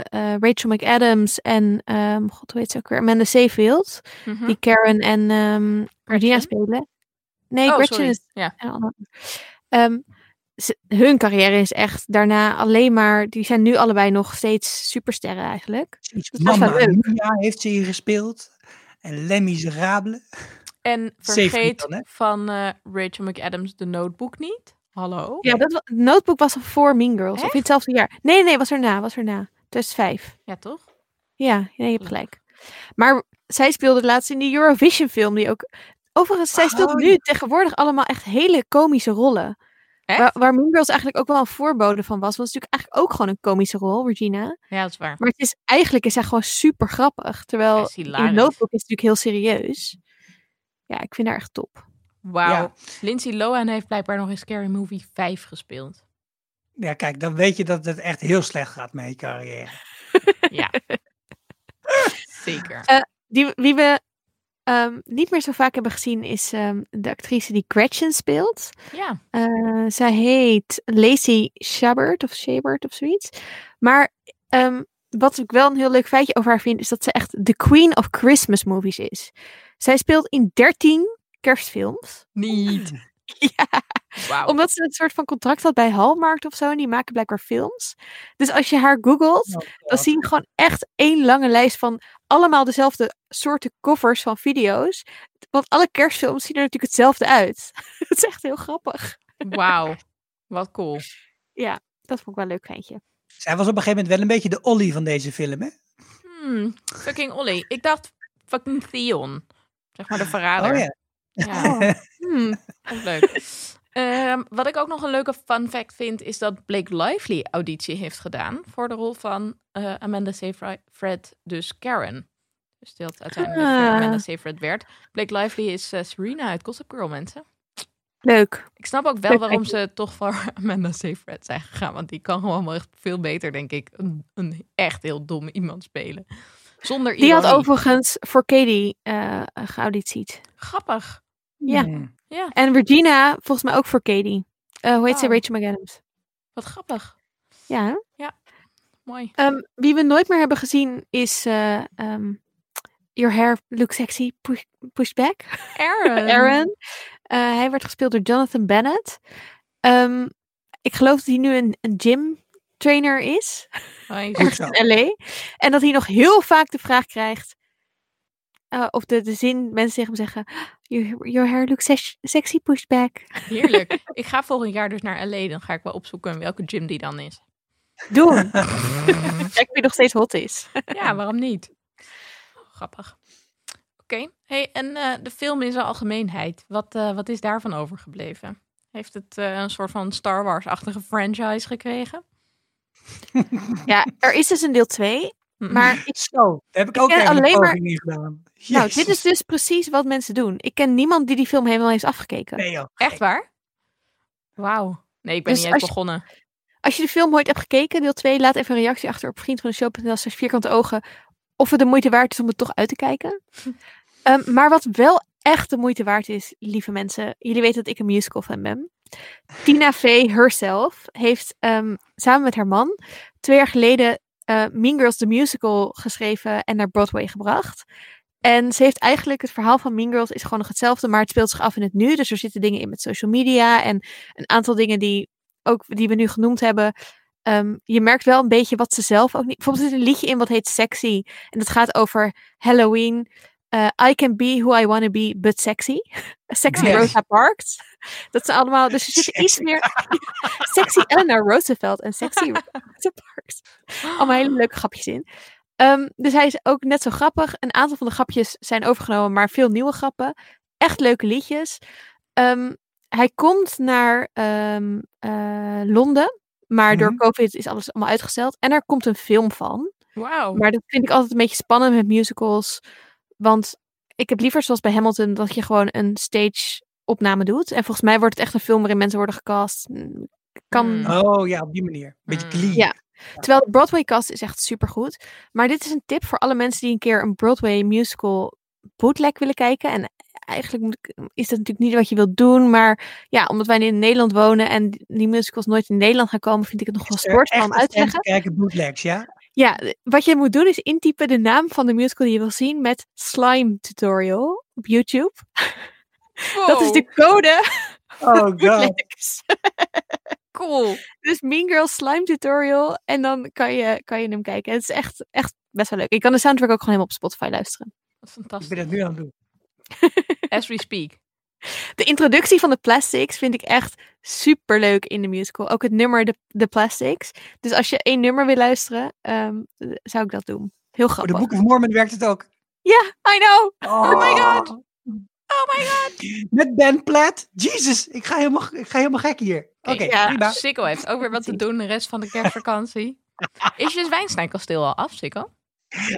eh, Rachel McAdams en, ehm, god, hoe heet ze ook weer? Amanda Seyfield, Mhm. die Karen en ehm Regina Gretchen? spelen. Nee, Oh, Gretchen sorry. is Ja. Ehm, ze- hun carrière is echt daarna alleen maar. Die zijn nu allebei nog steeds supersterren eigenlijk. Mia heeft ze hier gespeeld. En Les Miserables. En vergeet dan, van eh, Rachel McAdams de notebook niet. Hallo? Ja, dat Notebook was al voor Mean Girls. Of in hetzelfde jaar. Nee, nee, was erna. Was erna. 2005. Ja, toch? Ja, nee, je hebt gelijk. Maar zij speelde laatst in die Eurovision film. Die ook. Overigens, zij speelt Oh, nu ja. tegenwoordig allemaal echt hele komische rollen. Waar, waar Mean Girls eigenlijk ook wel een voorbode van was. Want het is natuurlijk eigenlijk ook gewoon een komische rol, Regina. Ja, dat is waar. Maar het is, eigenlijk is zij gewoon super grappig. Terwijl in. Notebook is het natuurlijk heel serieus. Ja, ik vind haar echt top. Wauw. Ja. Lindsay Lohan heeft blijkbaar nog in Scary Movie 5 gespeeld. Ja, kijk, dan weet je dat het echt heel slecht gaat met je carrière. *laughs* Ja. *laughs* Zeker. Eh, Die, wie we ehm, niet meer zo vaak hebben gezien is ehm, de actrice die Gretchen speelt. Ja. Eh, zij heet Lacey Chabert of Chabert of zoiets. Maar ehm, wat ik wel een heel leuk feitje over haar vind, is dat ze echt de queen of Christmas movies is. Zij speelt in 13 kerstfilms. Niet. *laughs* ja, Wauw. omdat ze een soort van contract had bij Hallmark of zo. En die maken blijkbaar films. Dus als je haar googelt, dan zie je gewoon echt één lange lijst van allemaal dezelfde soorten covers van video's. Want alle kerstfilms zien er natuurlijk hetzelfde uit. *laughs* dat is echt heel grappig. Wauw. *laughs* Wat cool. Dat vond ik wel een leuk feitje. Zij was op een gegeven moment wel een beetje de Ollie van deze film, hè? Hmm. Fucking Ollie. Ik dacht fucking Theon. Zeg maar de verrader. Oh ja. Ja, *laughs* Hmm. ook leuk. Ehm, wat ik ook nog een leuke fun fact vind, is dat Blake Lively auditie heeft gedaan voor de rol van eh, Amanda Seyfried, dus Karen. Dus die uiteindelijk eh, Ah. Amanda Seyfried werd. Blake Lively is eh, Serena uit Gossip Girl, mensen. Leuk. Ik snap ook wel Leuk waarom ze toch voor *laughs* Amanda Seyfried zijn gegaan. Want die kan gewoon wel echt veel beter, denk ik, een, een echt heel dom iemand spelen. Zonder Die had overigens voor Katie eh geauditied. Grappig. Ja. Hmm. Ja, En Regina volgens mij ook voor Katie. Eh, hoe heet ze? Oh. Rachel McAdams. wat grappig. Ja. hè? Mooi. Ehm, wie we nooit meer hebben gezien is eh, ehm, Your Hair Looks Sexy push, Pushed Back. Aaron. Aaron. *laughs* Eh, hij werd gespeeld door Jonathan Bennett. Ehm, ik geloof dat hij nu een, een gym trainer is. Nice. Zo. in LA. En dat hij nog heel vaak de vraag krijgt. Eh, of de, de zin mensen tegen hem zeggen. Your, your hair looks sex- sexy pushed back. Heerlijk. *laughs* Ik ga volgend jaar dus naar LA. Dan ga ik wel opzoeken welke gym die dan is. Doen. *laughs* *laughs* Kijk wie nog steeds hot is. Ja, waarom niet? Grappig. Oké. Hey, en eh, de film in zijn algemeenheid. Wat, eh, wat is daarvan overgebleven? Heeft het eh, een soort van Star Wars-achtige franchise gekregen? Ja, er is dus een deel 2. Maar ik, Zo, heb ik Ik ook alleen maar- in gedaan. nou, dit is dus precies wat mensen doen. Ik ken niemand die die film helemaal heeft afgekeken. Nee joh. Echt waar? Wauw. Nee, ik ben Dus niet eens je- begonnen. Als je de film ooit hebt gekeken, deel 2, laat even een reactie achter op vriend van de show.nl slash vierkante ogen. Of het de moeite waard is om het toch uit te kijken. *laughs* Ehm, maar wat wel echt de moeite waard is, lieve mensen. Jullie weten dat ik een musical fan ben. Tina Fey herself heeft ehm, samen met haar man twee jaar geleden eh, Mean Girls the Musical geschreven en naar Broadway gebracht. En ze heeft eigenlijk het verhaal van Mean Girls is gewoon nog hetzelfde, maar het speelt zich af in het nu. Dus er zitten dingen in met social media en een aantal dingen die ook die we nu genoemd hebben, ehm, je merkt wel een beetje wat ze zelf ook niet. Bijvoorbeeld zit een liedje in wat heet Sexy. En dat gaat over Halloween. Eh, I can be who I want to be, but sexy. Sexy Yes. Rosa Parks. Dat zijn allemaal, dus er zit iets meer. *laughs* sexy Eleanor Roosevelt en sexy *laughs* Rosa Parks. Allemaal hele leuke grapjes in. Ehm, dus hij is ook net zo grappig. Een aantal van de grapjes zijn overgenomen, maar veel nieuwe grappen. Echt leuke liedjes. Ehm, hij komt naar ehm, eh, Londen, maar door Mhm. COVID is alles allemaal uitgesteld. En er komt een film van. Wauw. Maar dat vind ik altijd een beetje spannend met musicals. Want ik heb liever zoals bij Hamilton dat je gewoon een stage opname doet. En volgens mij wordt het echt een film waarin mensen worden gecast. Mm, Kan, Hmm. Oh ja, op die manier. Beetje Mm. clean. Ja. Terwijl de Broadway cast is echt supergoed. Maar dit is een tip voor alle mensen die een keer een Broadway musical bootleg willen kijken. En eigenlijk moet ik- is dat natuurlijk niet wat je wilt doen. Maar ja, omdat wij in Nederland wonen en die musicals nooit in Nederland gaan komen, vind ik het nog wel er sport om uit te leggen. kijken bootlegs, ja? Ja, wat je moet doen is intypen de naam van de musical die je wil zien met slime tutorial op YouTube. *laughs* Dat is de code. Oh god. *laughs* Cool. dus Mean Girls slime tutorial en dan kan je, kan je hem kijken. Het is echt, echt best wel leuk. Ik kan de soundtrack ook gewoon helemaal op Spotify luisteren. Dat is Ik ben fantastisch. het nu aan het doen. As we speak. De introductie van de Plastics vind ik echt super leuk in de musical. Ook het nummer de, de Plastics. Dus als je één nummer wil luisteren, ehm, zou ik dat doen. Heel Voor grappig. de Book of Mormon werkt het ook. Ja, I know. Oh, my god. Oh my god. Met Ben Platt. Jesus, ik ga helemaal, ik ga helemaal gek hier. Oké, ja. prima. Sikko heeft ook weer wat te doen de rest van de kerstvakantie. *laughs* Is je Zwijnsteinkasteel al af, Sikko?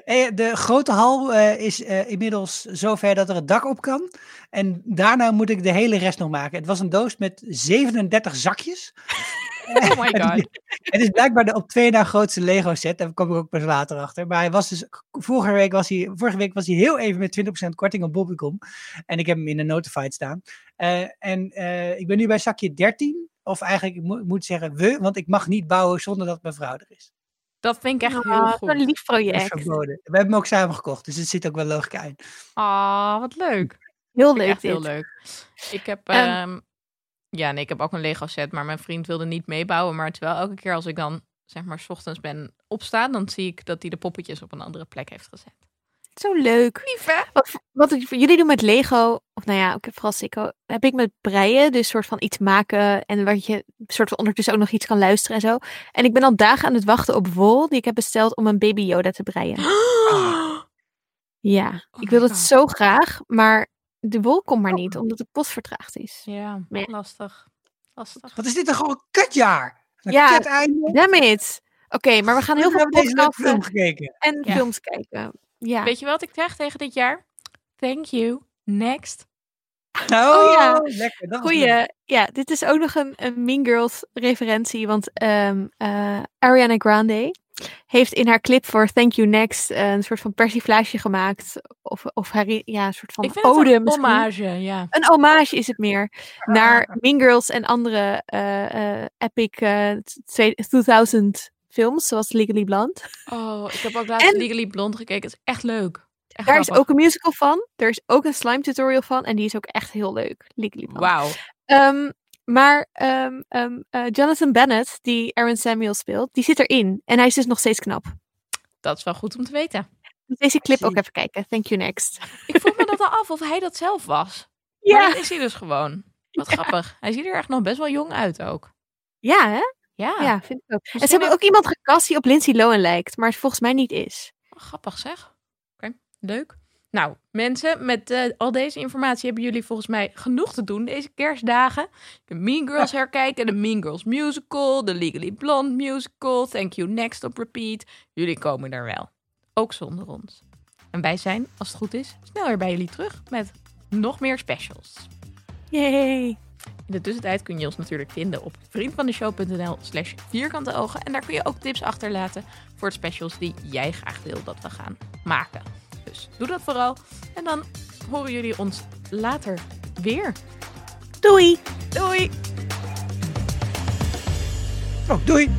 Eh, De grote hal eh, is eh, inmiddels zover dat er het dak op kan. En daarna moet ik de hele rest nog maken. Het was een doos met 37 zakjes. *laughs* Oh my *laughs* god. Het is blijkbaar de op twee na grootste Lego set. Daar kom ik ook pas later achter. Maar hij was dus, vorige week was hij, vorige week was hij heel even met 20% korting op Bobbycom. En ik heb hem in de notified staan. En ik ben nu bij zakje 13. Of eigenlijk, ik moet zeggen we, want ik mag niet bouwen zonder dat mijn vrouw er is. Dat vind ik echt heel goed. lief Dat is project. verboden. We hebben hem ook samen gekocht, dus het zit ook wel logica in. Ah, wat leuk. Heel Vind ik leuk echt heel leuk. Ik heb, Ehm. ehm, ja, nee, ik heb ook een Lego set, maar mijn vriend wilde niet meebouwen. Maar terwijl elke keer als ik dan, zeg maar, 's ochtends ben opstaan, dan zie ik dat hij de poppetjes op een andere plek heeft gezet. Zo leuk. Lief, hè? Wat, wat ik- jullie doen met Lego, of nou ja, ook vooral Sikko, heb ik met breien. Dus soort van iets maken en waar je soort van ondertussen ook nog iets kan luisteren en zo. En ik ben al dagen aan het wachten op wol die ik heb besteld om een baby Yoda te breien. *gasps* Ja, Oh ik wil het zo graag, maar de wol komt maar niet, omdat de post vertraagd is. Ja, lastig. Lastig. Wat is dit toch gewoon een kutjaar? Een Ja, kut einde. Damn it! Oké, maar we gaan heel veel hebben deze leuke podcasten en Ja. films kijken. Ja. Weet je wat ik zeg tegen dit jaar? Thank you. Next. Oh, ja. lekker. Dat was leuk. Goeie. Ja, dit is ook nog een, een Mean Girls referentie. Want ehm, eh, Ariana Grande heeft in haar clip voor Thank You Next eh, een soort van persiflage gemaakt. Of, of haar, ja, een soort van Ik vind het ode een hommage, ja. Een hommage is het meer. Naar Mean Girls en andere eh, eh, epic eh, twee- 2000 films, zoals Legally Blonde. Oh, ik heb ook laatst En- Legally Blonde gekeken. Het is echt leuk. Echt Daar is ook een musical van. Er is ook een slime tutorial van. En die is ook echt heel leuk. Legally Blonde. Wauw. Ehm, maar ehm, ehm, eh, Jonathan Bennett, die Aaron Samuel speelt, die zit erin. En hij is dus nog steeds knap. Dat is wel goed om te weten. Deze clip ook even kijken. Thank you next. Ik vroeg me dat al *laughs* af of hij dat zelf was. Maar dat is hij dus gewoon. Wat grappig. Hij ziet er echt nog best wel jong uit ook. Ja, hè? Ja, Ja, vind ik ook. En ze hebben ook iemand gecast die op Lindsay Lohan lijkt, maar volgens mij niet is. Wat grappig zeg. Oké, leuk. Nou, mensen, met eh, al deze informatie hebben jullie volgens mij genoeg te doen deze kerstdagen. De Mean Girls herkijken, de Mean Girls musical, de Legally Blonde musical, Thank You Next op repeat. Jullie komen er wel. Ook zonder ons. En wij zijn, als het goed is, snel weer bij jullie terug met nog meer specials. Yay. In de tussentijd kun je ons natuurlijk vinden op vriendvandeshow.nl slash vierkante ogen. En daar kun je ook tips achterlaten voor de specials die jij graag wil dat we gaan maken. Dus doe dat vooral. En dan horen jullie ons later weer. Doei! Doei! Oh, doei.